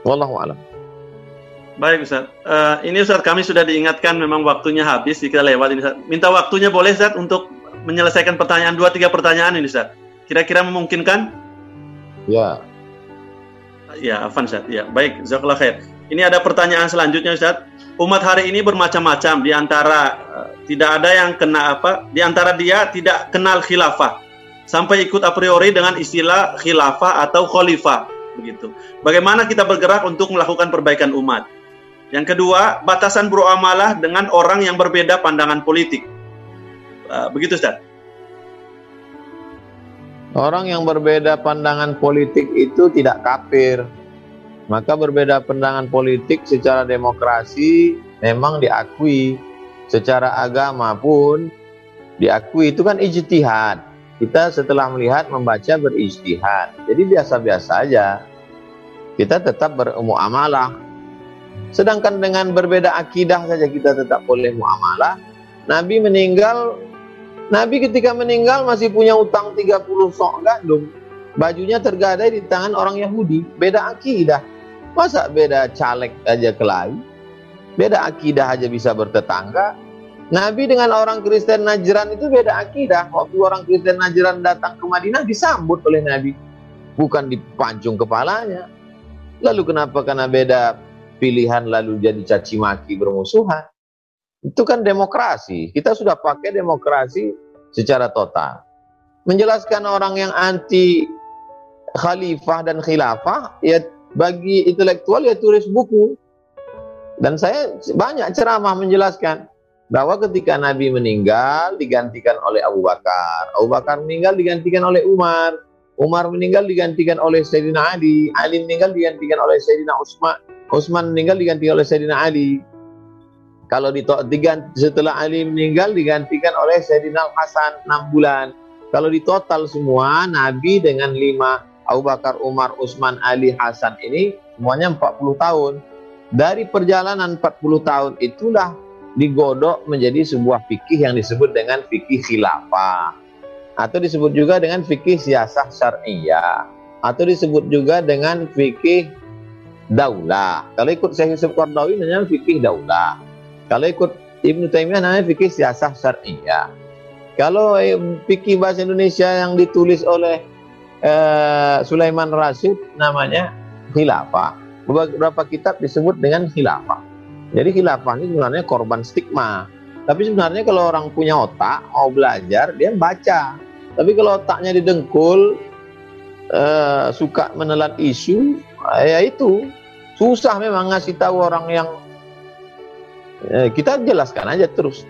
Wallahu alam. Baik Ustaz. Uh, ini Ustaz kami sudah diingatkan memang waktunya habis kita lewat ini Ustaz. Minta waktunya boleh Ustaz untuk menyelesaikan pertanyaan dua tiga pertanyaan ini Ustaz. Kira-kira memungkinkan? Ya. Ya, Afan Ustaz. Ya, baik. Jazakallah khair. Ini ada pertanyaan selanjutnya Ustaz. Umat hari ini bermacam-macam di antara uh, tidak ada yang kena apa? Di antara dia tidak kenal khilafah sampai ikut a priori dengan istilah khilafah atau khalifah begitu. Bagaimana kita bergerak untuk melakukan perbaikan umat? Yang kedua, batasan beramalah dengan orang yang berbeda pandangan politik. Uh, begitu Ustaz. Orang yang berbeda pandangan politik itu tidak kafir. Maka berbeda pandangan politik secara demokrasi memang diakui. Secara agama pun diakui itu kan ijtihad. Kita setelah melihat membaca berijtihad. Jadi biasa-biasa aja. Kita tetap bermuamalah. Sedangkan dengan berbeda akidah saja kita tetap boleh muamalah. Nabi meninggal Nabi ketika meninggal masih punya utang 30 sok gandum. Bajunya tergadai di tangan orang Yahudi. Beda akidah. Masa beda caleg aja kelahi? Beda akidah aja bisa bertetangga. Nabi dengan orang Kristen Najran itu beda akidah. Waktu orang Kristen Najran datang ke Madinah disambut oleh Nabi. Bukan dipancung kepalanya. Lalu kenapa karena beda pilihan lalu jadi caci maki bermusuhan? Itu kan demokrasi. Kita sudah pakai demokrasi secara total. Menjelaskan orang yang anti khalifah dan khilafah, ya bagi intelektual ya tulis buku. Dan saya banyak ceramah menjelaskan bahwa ketika Nabi meninggal digantikan oleh Abu Bakar. Abu Bakar meninggal digantikan oleh Umar. Umar meninggal digantikan oleh Sayyidina Ali. Ali meninggal digantikan oleh Sayyidina Utsman. Utsman meninggal digantikan oleh Sayyidina Ali. Kalau diganti setelah Ali meninggal digantikan oleh Sayyidina Hasan 6 bulan. Kalau di total semua Nabi dengan lima Abu Bakar, Umar, Utsman, Ali, Hasan ini semuanya 40 tahun. Dari perjalanan 40 tahun itulah digodok menjadi sebuah fikih yang disebut dengan fikih khilafah atau disebut juga dengan fikih siasah syariah atau disebut juga dengan fikih daulah. Kalau ikut Syekh Yusuf Qardawi namanya fikih daulah. Kalau ikut Ibnu Taimiyah namanya fikih siasah syariah. Kalau eh, fikih bahasa Indonesia yang ditulis oleh uh, Sulaiman Rasid namanya khilafah. Beberapa kitab disebut dengan khilafah. Jadi khilafah ini sebenarnya korban stigma. Tapi sebenarnya kalau orang punya otak, mau belajar, dia baca. Tapi kalau otaknya didengkul, uh, suka menelan isu, ya itu susah memang ngasih tahu orang yang Eh, kita jelaskan aja terus.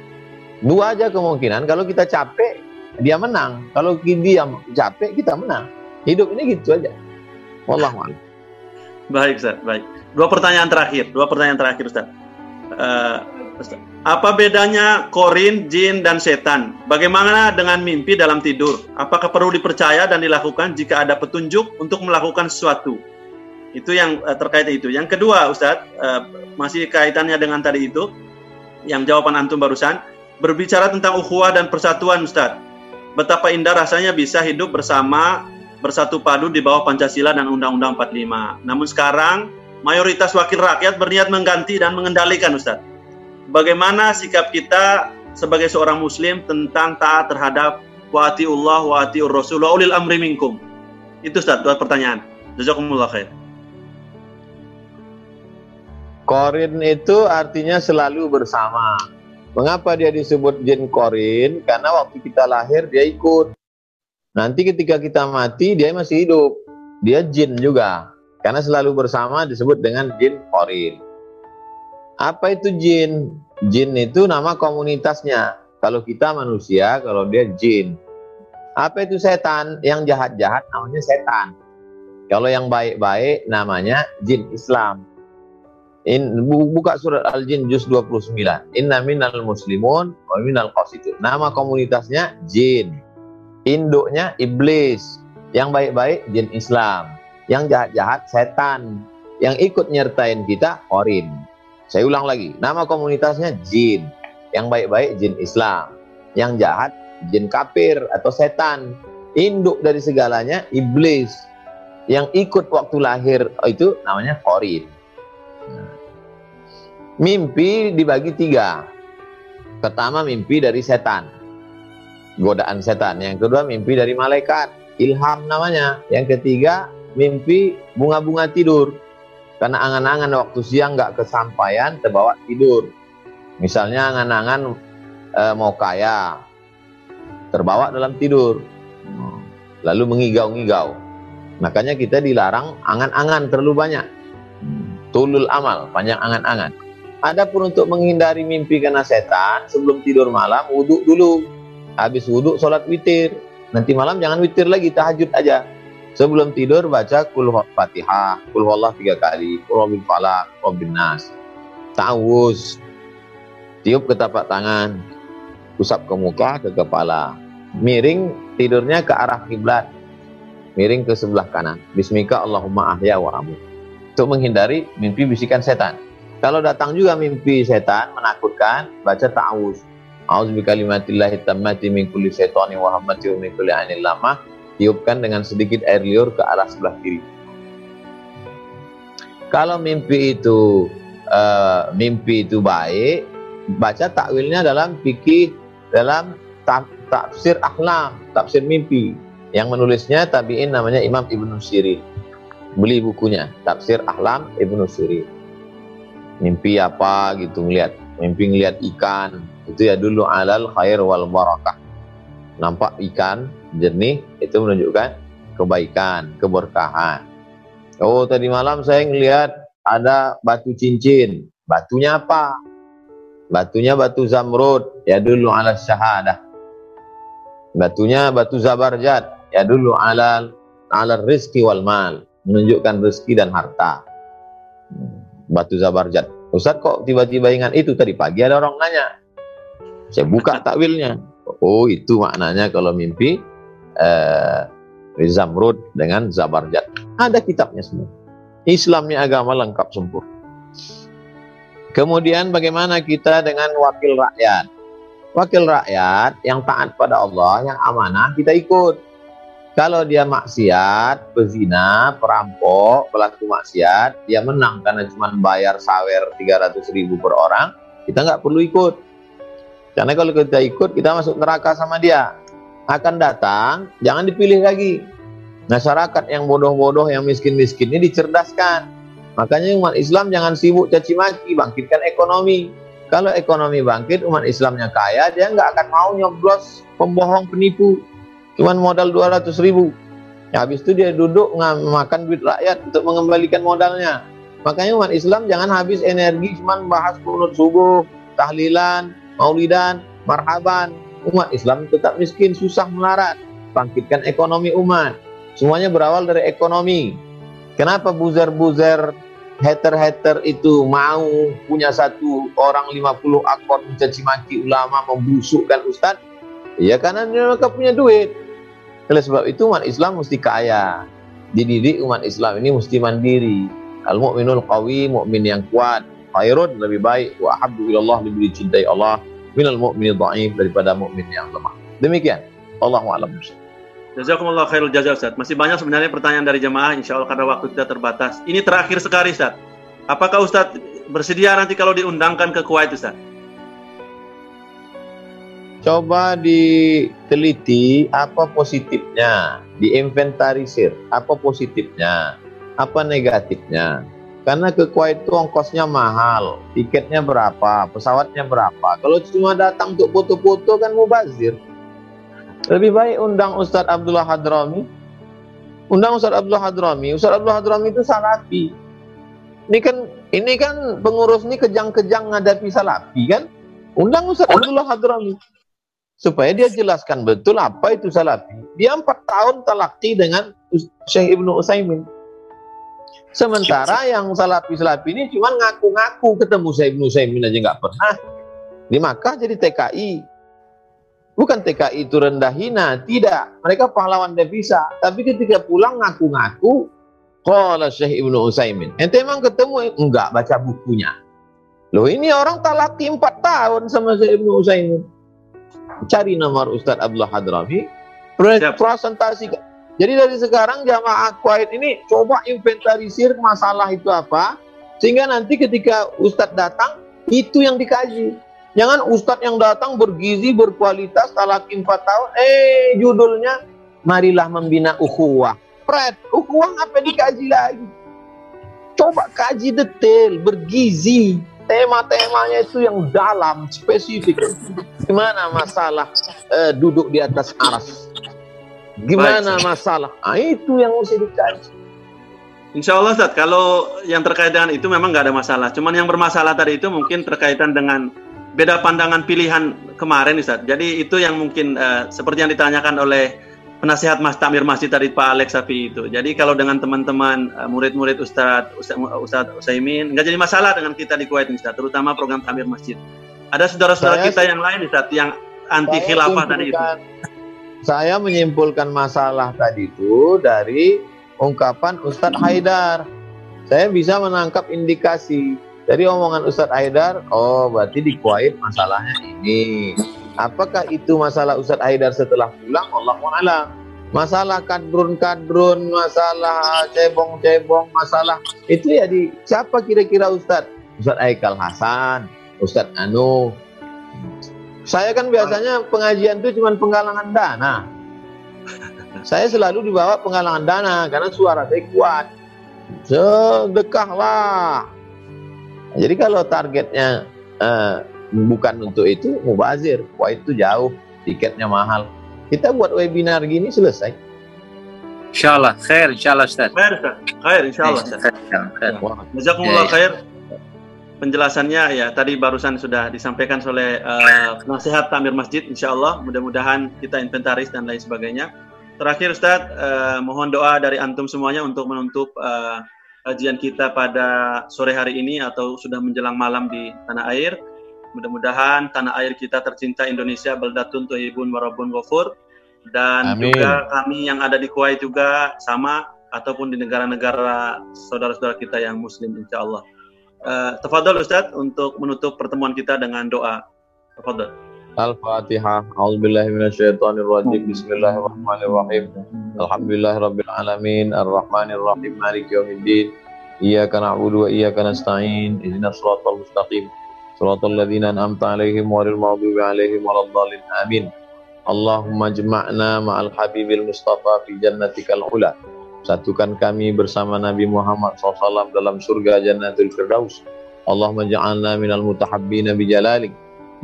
Dua aja kemungkinan. Kalau kita capek, dia menang. Kalau dia capek, kita menang. Hidup ini gitu aja. Wallahu Baik, Ustaz. Baik. Dua pertanyaan terakhir. Dua pertanyaan terakhir, Ustaz. Uh, Ustaz. Apa bedanya korin, jin, dan setan? Bagaimana dengan mimpi dalam tidur? Apakah perlu dipercaya dan dilakukan jika ada petunjuk untuk melakukan sesuatu? Itu yang uh, terkait itu. Yang kedua, Ustadz, uh, masih kaitannya dengan tadi itu, yang jawaban antum barusan, berbicara tentang ukhuwah dan persatuan Ustaz. Betapa indah rasanya bisa hidup bersama, bersatu padu di bawah Pancasila dan Undang-Undang 45. Namun sekarang, mayoritas wakil rakyat berniat mengganti dan mengendalikan Ustaz. Bagaimana sikap kita sebagai seorang muslim tentang taat terhadap wa'atiullah wa'atiur rasul ulil amri minkum? Itu Ustaz, dua pertanyaan. Jazakumullah khair. Korin itu artinya selalu bersama. Mengapa dia disebut jin korin? Karena waktu kita lahir dia ikut. Nanti ketika kita mati dia masih hidup. Dia jin juga. Karena selalu bersama disebut dengan jin korin. Apa itu jin? Jin itu nama komunitasnya. Kalau kita manusia, kalau dia jin. Apa itu setan? Yang jahat-jahat namanya setan. Kalau yang baik-baik namanya jin Islam. In, buka surat Al-Jin juz 29. Inna minal muslimun wa minal qasitun. Nama komunitasnya jin. Induknya iblis. Yang baik-baik jin Islam. Yang jahat-jahat setan. Yang ikut nyertain kita korin. Saya ulang lagi. Nama komunitasnya jin. Yang baik-baik jin Islam. Yang jahat jin kafir atau setan. Induk dari segalanya iblis. Yang ikut waktu lahir itu namanya korin. Mimpi dibagi tiga. Pertama mimpi dari setan. Godaan setan. Yang kedua mimpi dari malaikat. Ilham namanya. Yang ketiga mimpi bunga-bunga tidur. Karena angan-angan waktu siang nggak kesampaian terbawa tidur. Misalnya angan-angan e, mau kaya. Terbawa dalam tidur. Lalu mengigau-ngigau. Makanya kita dilarang angan-angan terlalu banyak. Tulul amal, panjang angan-angan. Adapun untuk menghindari mimpi kena setan, sebelum tidur malam, wudhu dulu. Habis wudhu, sholat witir. Nanti malam jangan witir lagi, tahajud aja. Sebelum tidur, baca kul fatihah, kul wallah tiga kali, kul wabil falak, wabil nas. Ta'awuz. Tiup ke tapak tangan. Usap ke muka, ke kepala. Miring tidurnya ke arah kiblat. Miring ke sebelah kanan. Bismika Allahumma ahya wa amu. Untuk menghindari mimpi bisikan setan. Kalau datang juga mimpi setan menakutkan, baca ta'awuz. A'udzu bikalimatillahi tammati min kulli syaitani wa hammati wa min kulli ainil lamah. Tiupkan dengan sedikit air liur ke arah sebelah kiri. Kalau mimpi itu uh, mimpi itu baik, baca takwilnya dalam fikih dalam tafsir ahlam, tafsir mimpi. Yang menulisnya tabiin namanya Imam Ibnu Sirin. Beli bukunya, Tafsir Ahlam Ibnu Sirin mimpi apa gitu ngeliat mimpi ngeliat ikan itu ya dulu alal khair wal barakah. Nampak ikan jernih itu menunjukkan kebaikan keberkahan. Oh tadi malam saya ngeliat ada batu cincin. Batunya apa? Batunya batu zamrud. Ya dulu ala syahadah. Batunya batu zabarjat. Ya dulu alal ala rizki wal mal. Menunjukkan rezeki dan harta. Batu zabarjat. Ustaz kok tiba-tiba ingat itu? Tadi pagi ada orang nanya. Saya buka takwilnya. Oh itu maknanya kalau mimpi eh, Zamrud dengan Zabarjat. Ada kitabnya semua. Islamnya agama lengkap sempurna. Kemudian bagaimana kita dengan wakil rakyat? Wakil rakyat yang taat pada Allah, yang amanah, kita ikut kalau dia maksiat, pezina, perampok, pelaku maksiat, dia menang karena cuma bayar sawer 300 ribu per orang, kita nggak perlu ikut. Karena kalau kita ikut, kita masuk neraka sama dia. Akan datang, jangan dipilih lagi. Masyarakat yang bodoh-bodoh, yang miskin-miskin ini dicerdaskan. Makanya umat Islam jangan sibuk caci maki, bangkitkan ekonomi. Kalau ekonomi bangkit, umat Islamnya kaya, dia nggak akan mau nyoblos pembohong penipu Cuman modal 200 ribu. Ya, habis itu dia duduk makan duit rakyat untuk mengembalikan modalnya. Makanya umat Islam jangan habis energi cuman bahas kunut subuh, tahlilan, maulidan, marhaban. Umat Islam tetap miskin, susah melarat. Bangkitkan ekonomi umat. Semuanya berawal dari ekonomi. Kenapa buzer-buzer hater-hater itu mau punya satu orang 50 akun mencaci maki ulama membusukkan ustadz? Ya karena mereka punya duit. Oleh sebab itu umat Islam mesti kaya. Dididik umat Islam ini mesti mandiri. Al mukminul qawi, mukmin yang kuat, khairun lebih baik wa habbu ilallah lebih dicintai Allah minal mu'min dhaif daripada mukmin yang lemah. Demikian. Allahu a'lam. Jazakumullah khairul jazaa Ustaz. Masih banyak sebenarnya pertanyaan dari jemaah insya Allah karena waktu kita terbatas. Ini terakhir sekali Ustaz. Apakah Ustaz bersedia nanti kalau diundangkan ke Kuwait Ustaz? coba diteliti apa positifnya, diinventarisir apa positifnya, apa negatifnya. Karena ke Kuwait itu ongkosnya mahal, tiketnya berapa, pesawatnya berapa. Kalau cuma datang untuk foto-foto kan mubazir. Lebih baik undang Ustadz Abdullah Hadrami. Undang Ustadz Abdullah Hadrami. Ustadz Abdullah Hadrami itu salafi. Ini kan ini kan pengurus ini kejang-kejang ngadapi salafi kan? Undang Ustadz Abdullah Hadrami supaya dia jelaskan betul apa itu salafi. Dia empat tahun talakti dengan Syekh Ibnu Utsaimin. Sementara yang salafi-salafi ini cuma ngaku-ngaku ketemu Syekh Ibnu Utsaimin aja nggak pernah. Di Makkah jadi TKI. Bukan TKI itu rendah hina, tidak. Mereka pahlawan devisa. Tapi ketika pulang ngaku-ngaku, Qala Syekh Ibnu Utsaimin. Ente emang ketemu enggak baca bukunya. Loh ini orang talaki empat tahun sama Syekh Ibnu Utsaimin cari nomor Ustadz Abdullah Hadrami, presentasi. Jadi dari sekarang jamaah Kuwait ini coba inventarisir masalah itu apa, sehingga nanti ketika Ustadz datang, itu yang dikaji. Jangan Ustadz yang datang bergizi, berkualitas, talaki 4 tahun, eh judulnya, marilah membina ukhuwah. Pret, ukhuwah apa dikaji lagi? Coba kaji detail, bergizi, tema-temanya itu yang dalam, spesifik. Gimana masalah uh, duduk di atas aras? Gimana Baik. masalah? Nah, itu yang mesti dikaji. Insya Allah Ustaz, kalau yang terkait dengan itu memang nggak ada masalah. Cuman yang bermasalah tadi itu mungkin terkaitan dengan beda pandangan pilihan kemarin Ustaz. Jadi itu yang mungkin uh, seperti yang ditanyakan oleh penasihat Mas Tamir Masjid tadi Pak Alex Sapi itu. Jadi kalau dengan teman-teman uh, murid-murid Ustadz Ustadz Usaimin nggak jadi masalah dengan kita di Kuwait Ustadz, terutama program Tamir Masjid. Ada saudara-saudara kita yang lain Ustadz yang anti khilafah tadi itu. Saya menyimpulkan masalah tadi itu dari ungkapan Ustadz Haidar. Saya bisa menangkap indikasi dari omongan Ustadz Haidar, oh berarti di Kuwait masalahnya ini. Apakah itu masalah Ustadz Haidar setelah pulang? Allah alam. Masalah kadrun-kadrun, masalah cebong-cebong, masalah itu ya di siapa kira-kira Ustadz? Ustadz Aikal Hasan, Ustadz Anu. Saya kan biasanya pengajian itu cuma penggalangan dana. Saya selalu dibawa penggalangan dana karena suara saya kuat. Sedekahlah. Jadi kalau targetnya uh, bukan untuk itu mubazir. Wah itu jauh. Tiketnya mahal. Kita buat webinar gini selesai. Insyaallah khair insyaallah Ustaz. Khair Ustaz. Khair insyaallah Ustaz. Jazakumullah ya, ya. khair penjelasannya. Ya tadi barusan sudah disampaikan oleh uh, nasihat Tamir Masjid insyaallah. Mudah-mudahan kita inventaris dan lain sebagainya. Terakhir Ustaz uh, mohon doa dari antum semuanya untuk menutup uh, kajian kita pada sore hari ini atau sudah menjelang malam di tanah air. Mudah-mudahan tanah air kita tercinta Indonesia baldatun thayyibun warabun ghafur. Dan Amin. juga kami yang ada di Kuwait juga sama ataupun di negara-negara saudara-saudara kita yang muslim insya Allah. Eh, Tafadhol Ustaz untuk menutup pertemuan kita dengan doa. Tafadhol. Al-Fatihah. A'udzubillahi minasyaitonirrajim. Bismillahirrahmanirrahim. Alhamdulillahirabbil alamin, arrahmanirrahim, maliki yaumiddin. Iyyaka na'budu wa iyyaka nasta'in. Ihdinash shiratal mustaqim. Shiratal ladzina an'amta 'alaihim ghairil maghdubi 'alaihim waladdallin. Amin. Allahumma jma'na ma'al habibil mustafa fi jannatikal ula. Satukan kami bersama Nabi Muhammad SAW dalam surga Jannatul Firdaus. Allahumma ja'alna minal mutahabbina bijalalik.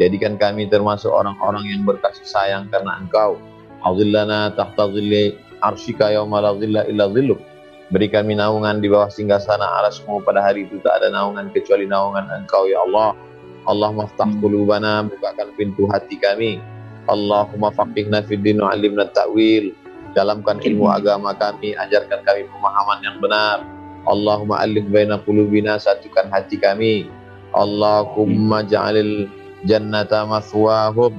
Jadikan kami termasuk orang-orang yang berkasih sayang karena Engkau. Azillana tahta zilli arsyika yawma la zilla illa zilluk. Beri kami naungan di bawah singgasana alasmu pada hari itu tak ada naungan kecuali naungan Engkau ya Allah. Allahumma ftah qulubana bukakan pintu hati kami Allahumma faqihna fid din wa alimna ta'wil dalamkan ilmu agama kami ajarkan kami pemahaman yang benar. Allahumma alif baina qulubina satukan hati kami. Allahumma ja'alil jannata maswahum.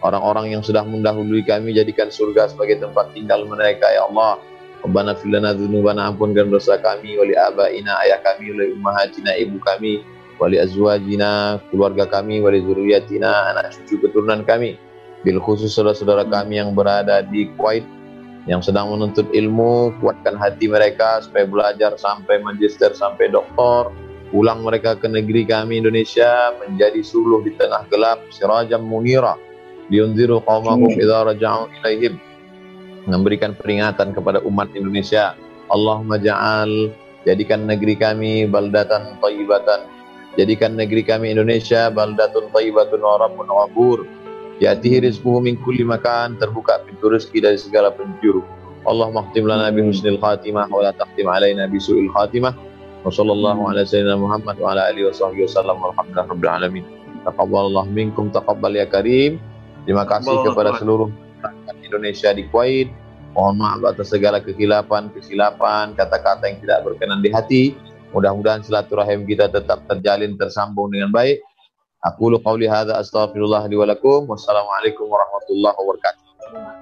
Orang-orang yang sudah mendahului kami jadikan surga sebagai tempat tinggal mereka ya Allah. Rabbana fil lana dzunubana ampunkan dosa kami. Wali abaina ayah kami. Wali ummahatina ibu kami. Wali azwajina, keluarga kami, wali zuriyatina, anak cucu keturunan kami. Bil khusus saudara-saudara kami yang berada di Kuwait yang sedang menuntut ilmu, kuatkan hati mereka supaya belajar sampai magister, sampai doktor, pulang mereka ke negeri kami Indonesia menjadi suluh di tengah gelap, sirajam munira, liunziru qawmahum idza raja'u ilaihim. Memberikan peringatan kepada umat Indonesia. Allahumma ja'al Jadikan negeri kami baldatan tayyibatan. Jadikan negeri kami Indonesia baldatun tayyibatun wa rabbun ghafur. Yatihi rizquhu min kulli makan, terbuka pintu rezeki dari segala penjuru. Allah khtim lana bi husnil khatimah wa la taqtim alaina bi su'il khatimah. Wa sallallahu ala sayyidina Muhammad wa ala alihi wa sahbihi wasallam walhamdulillahi rabbil alamin. Taqabbalallah minkum taqabbal ya karim. Terima kasih kepada seluruh Indonesia di Kuwait Mohon maaf atas segala kekilapan, kesilapan, kata-kata yang tidak berkenan di hati. Mudah-mudahan silaturahim kita tetap terjalin, tersambung dengan baik. أقول قولي هذا أستغفر الله لي ولكم والسلام عليكم ورحمة الله وبركاته.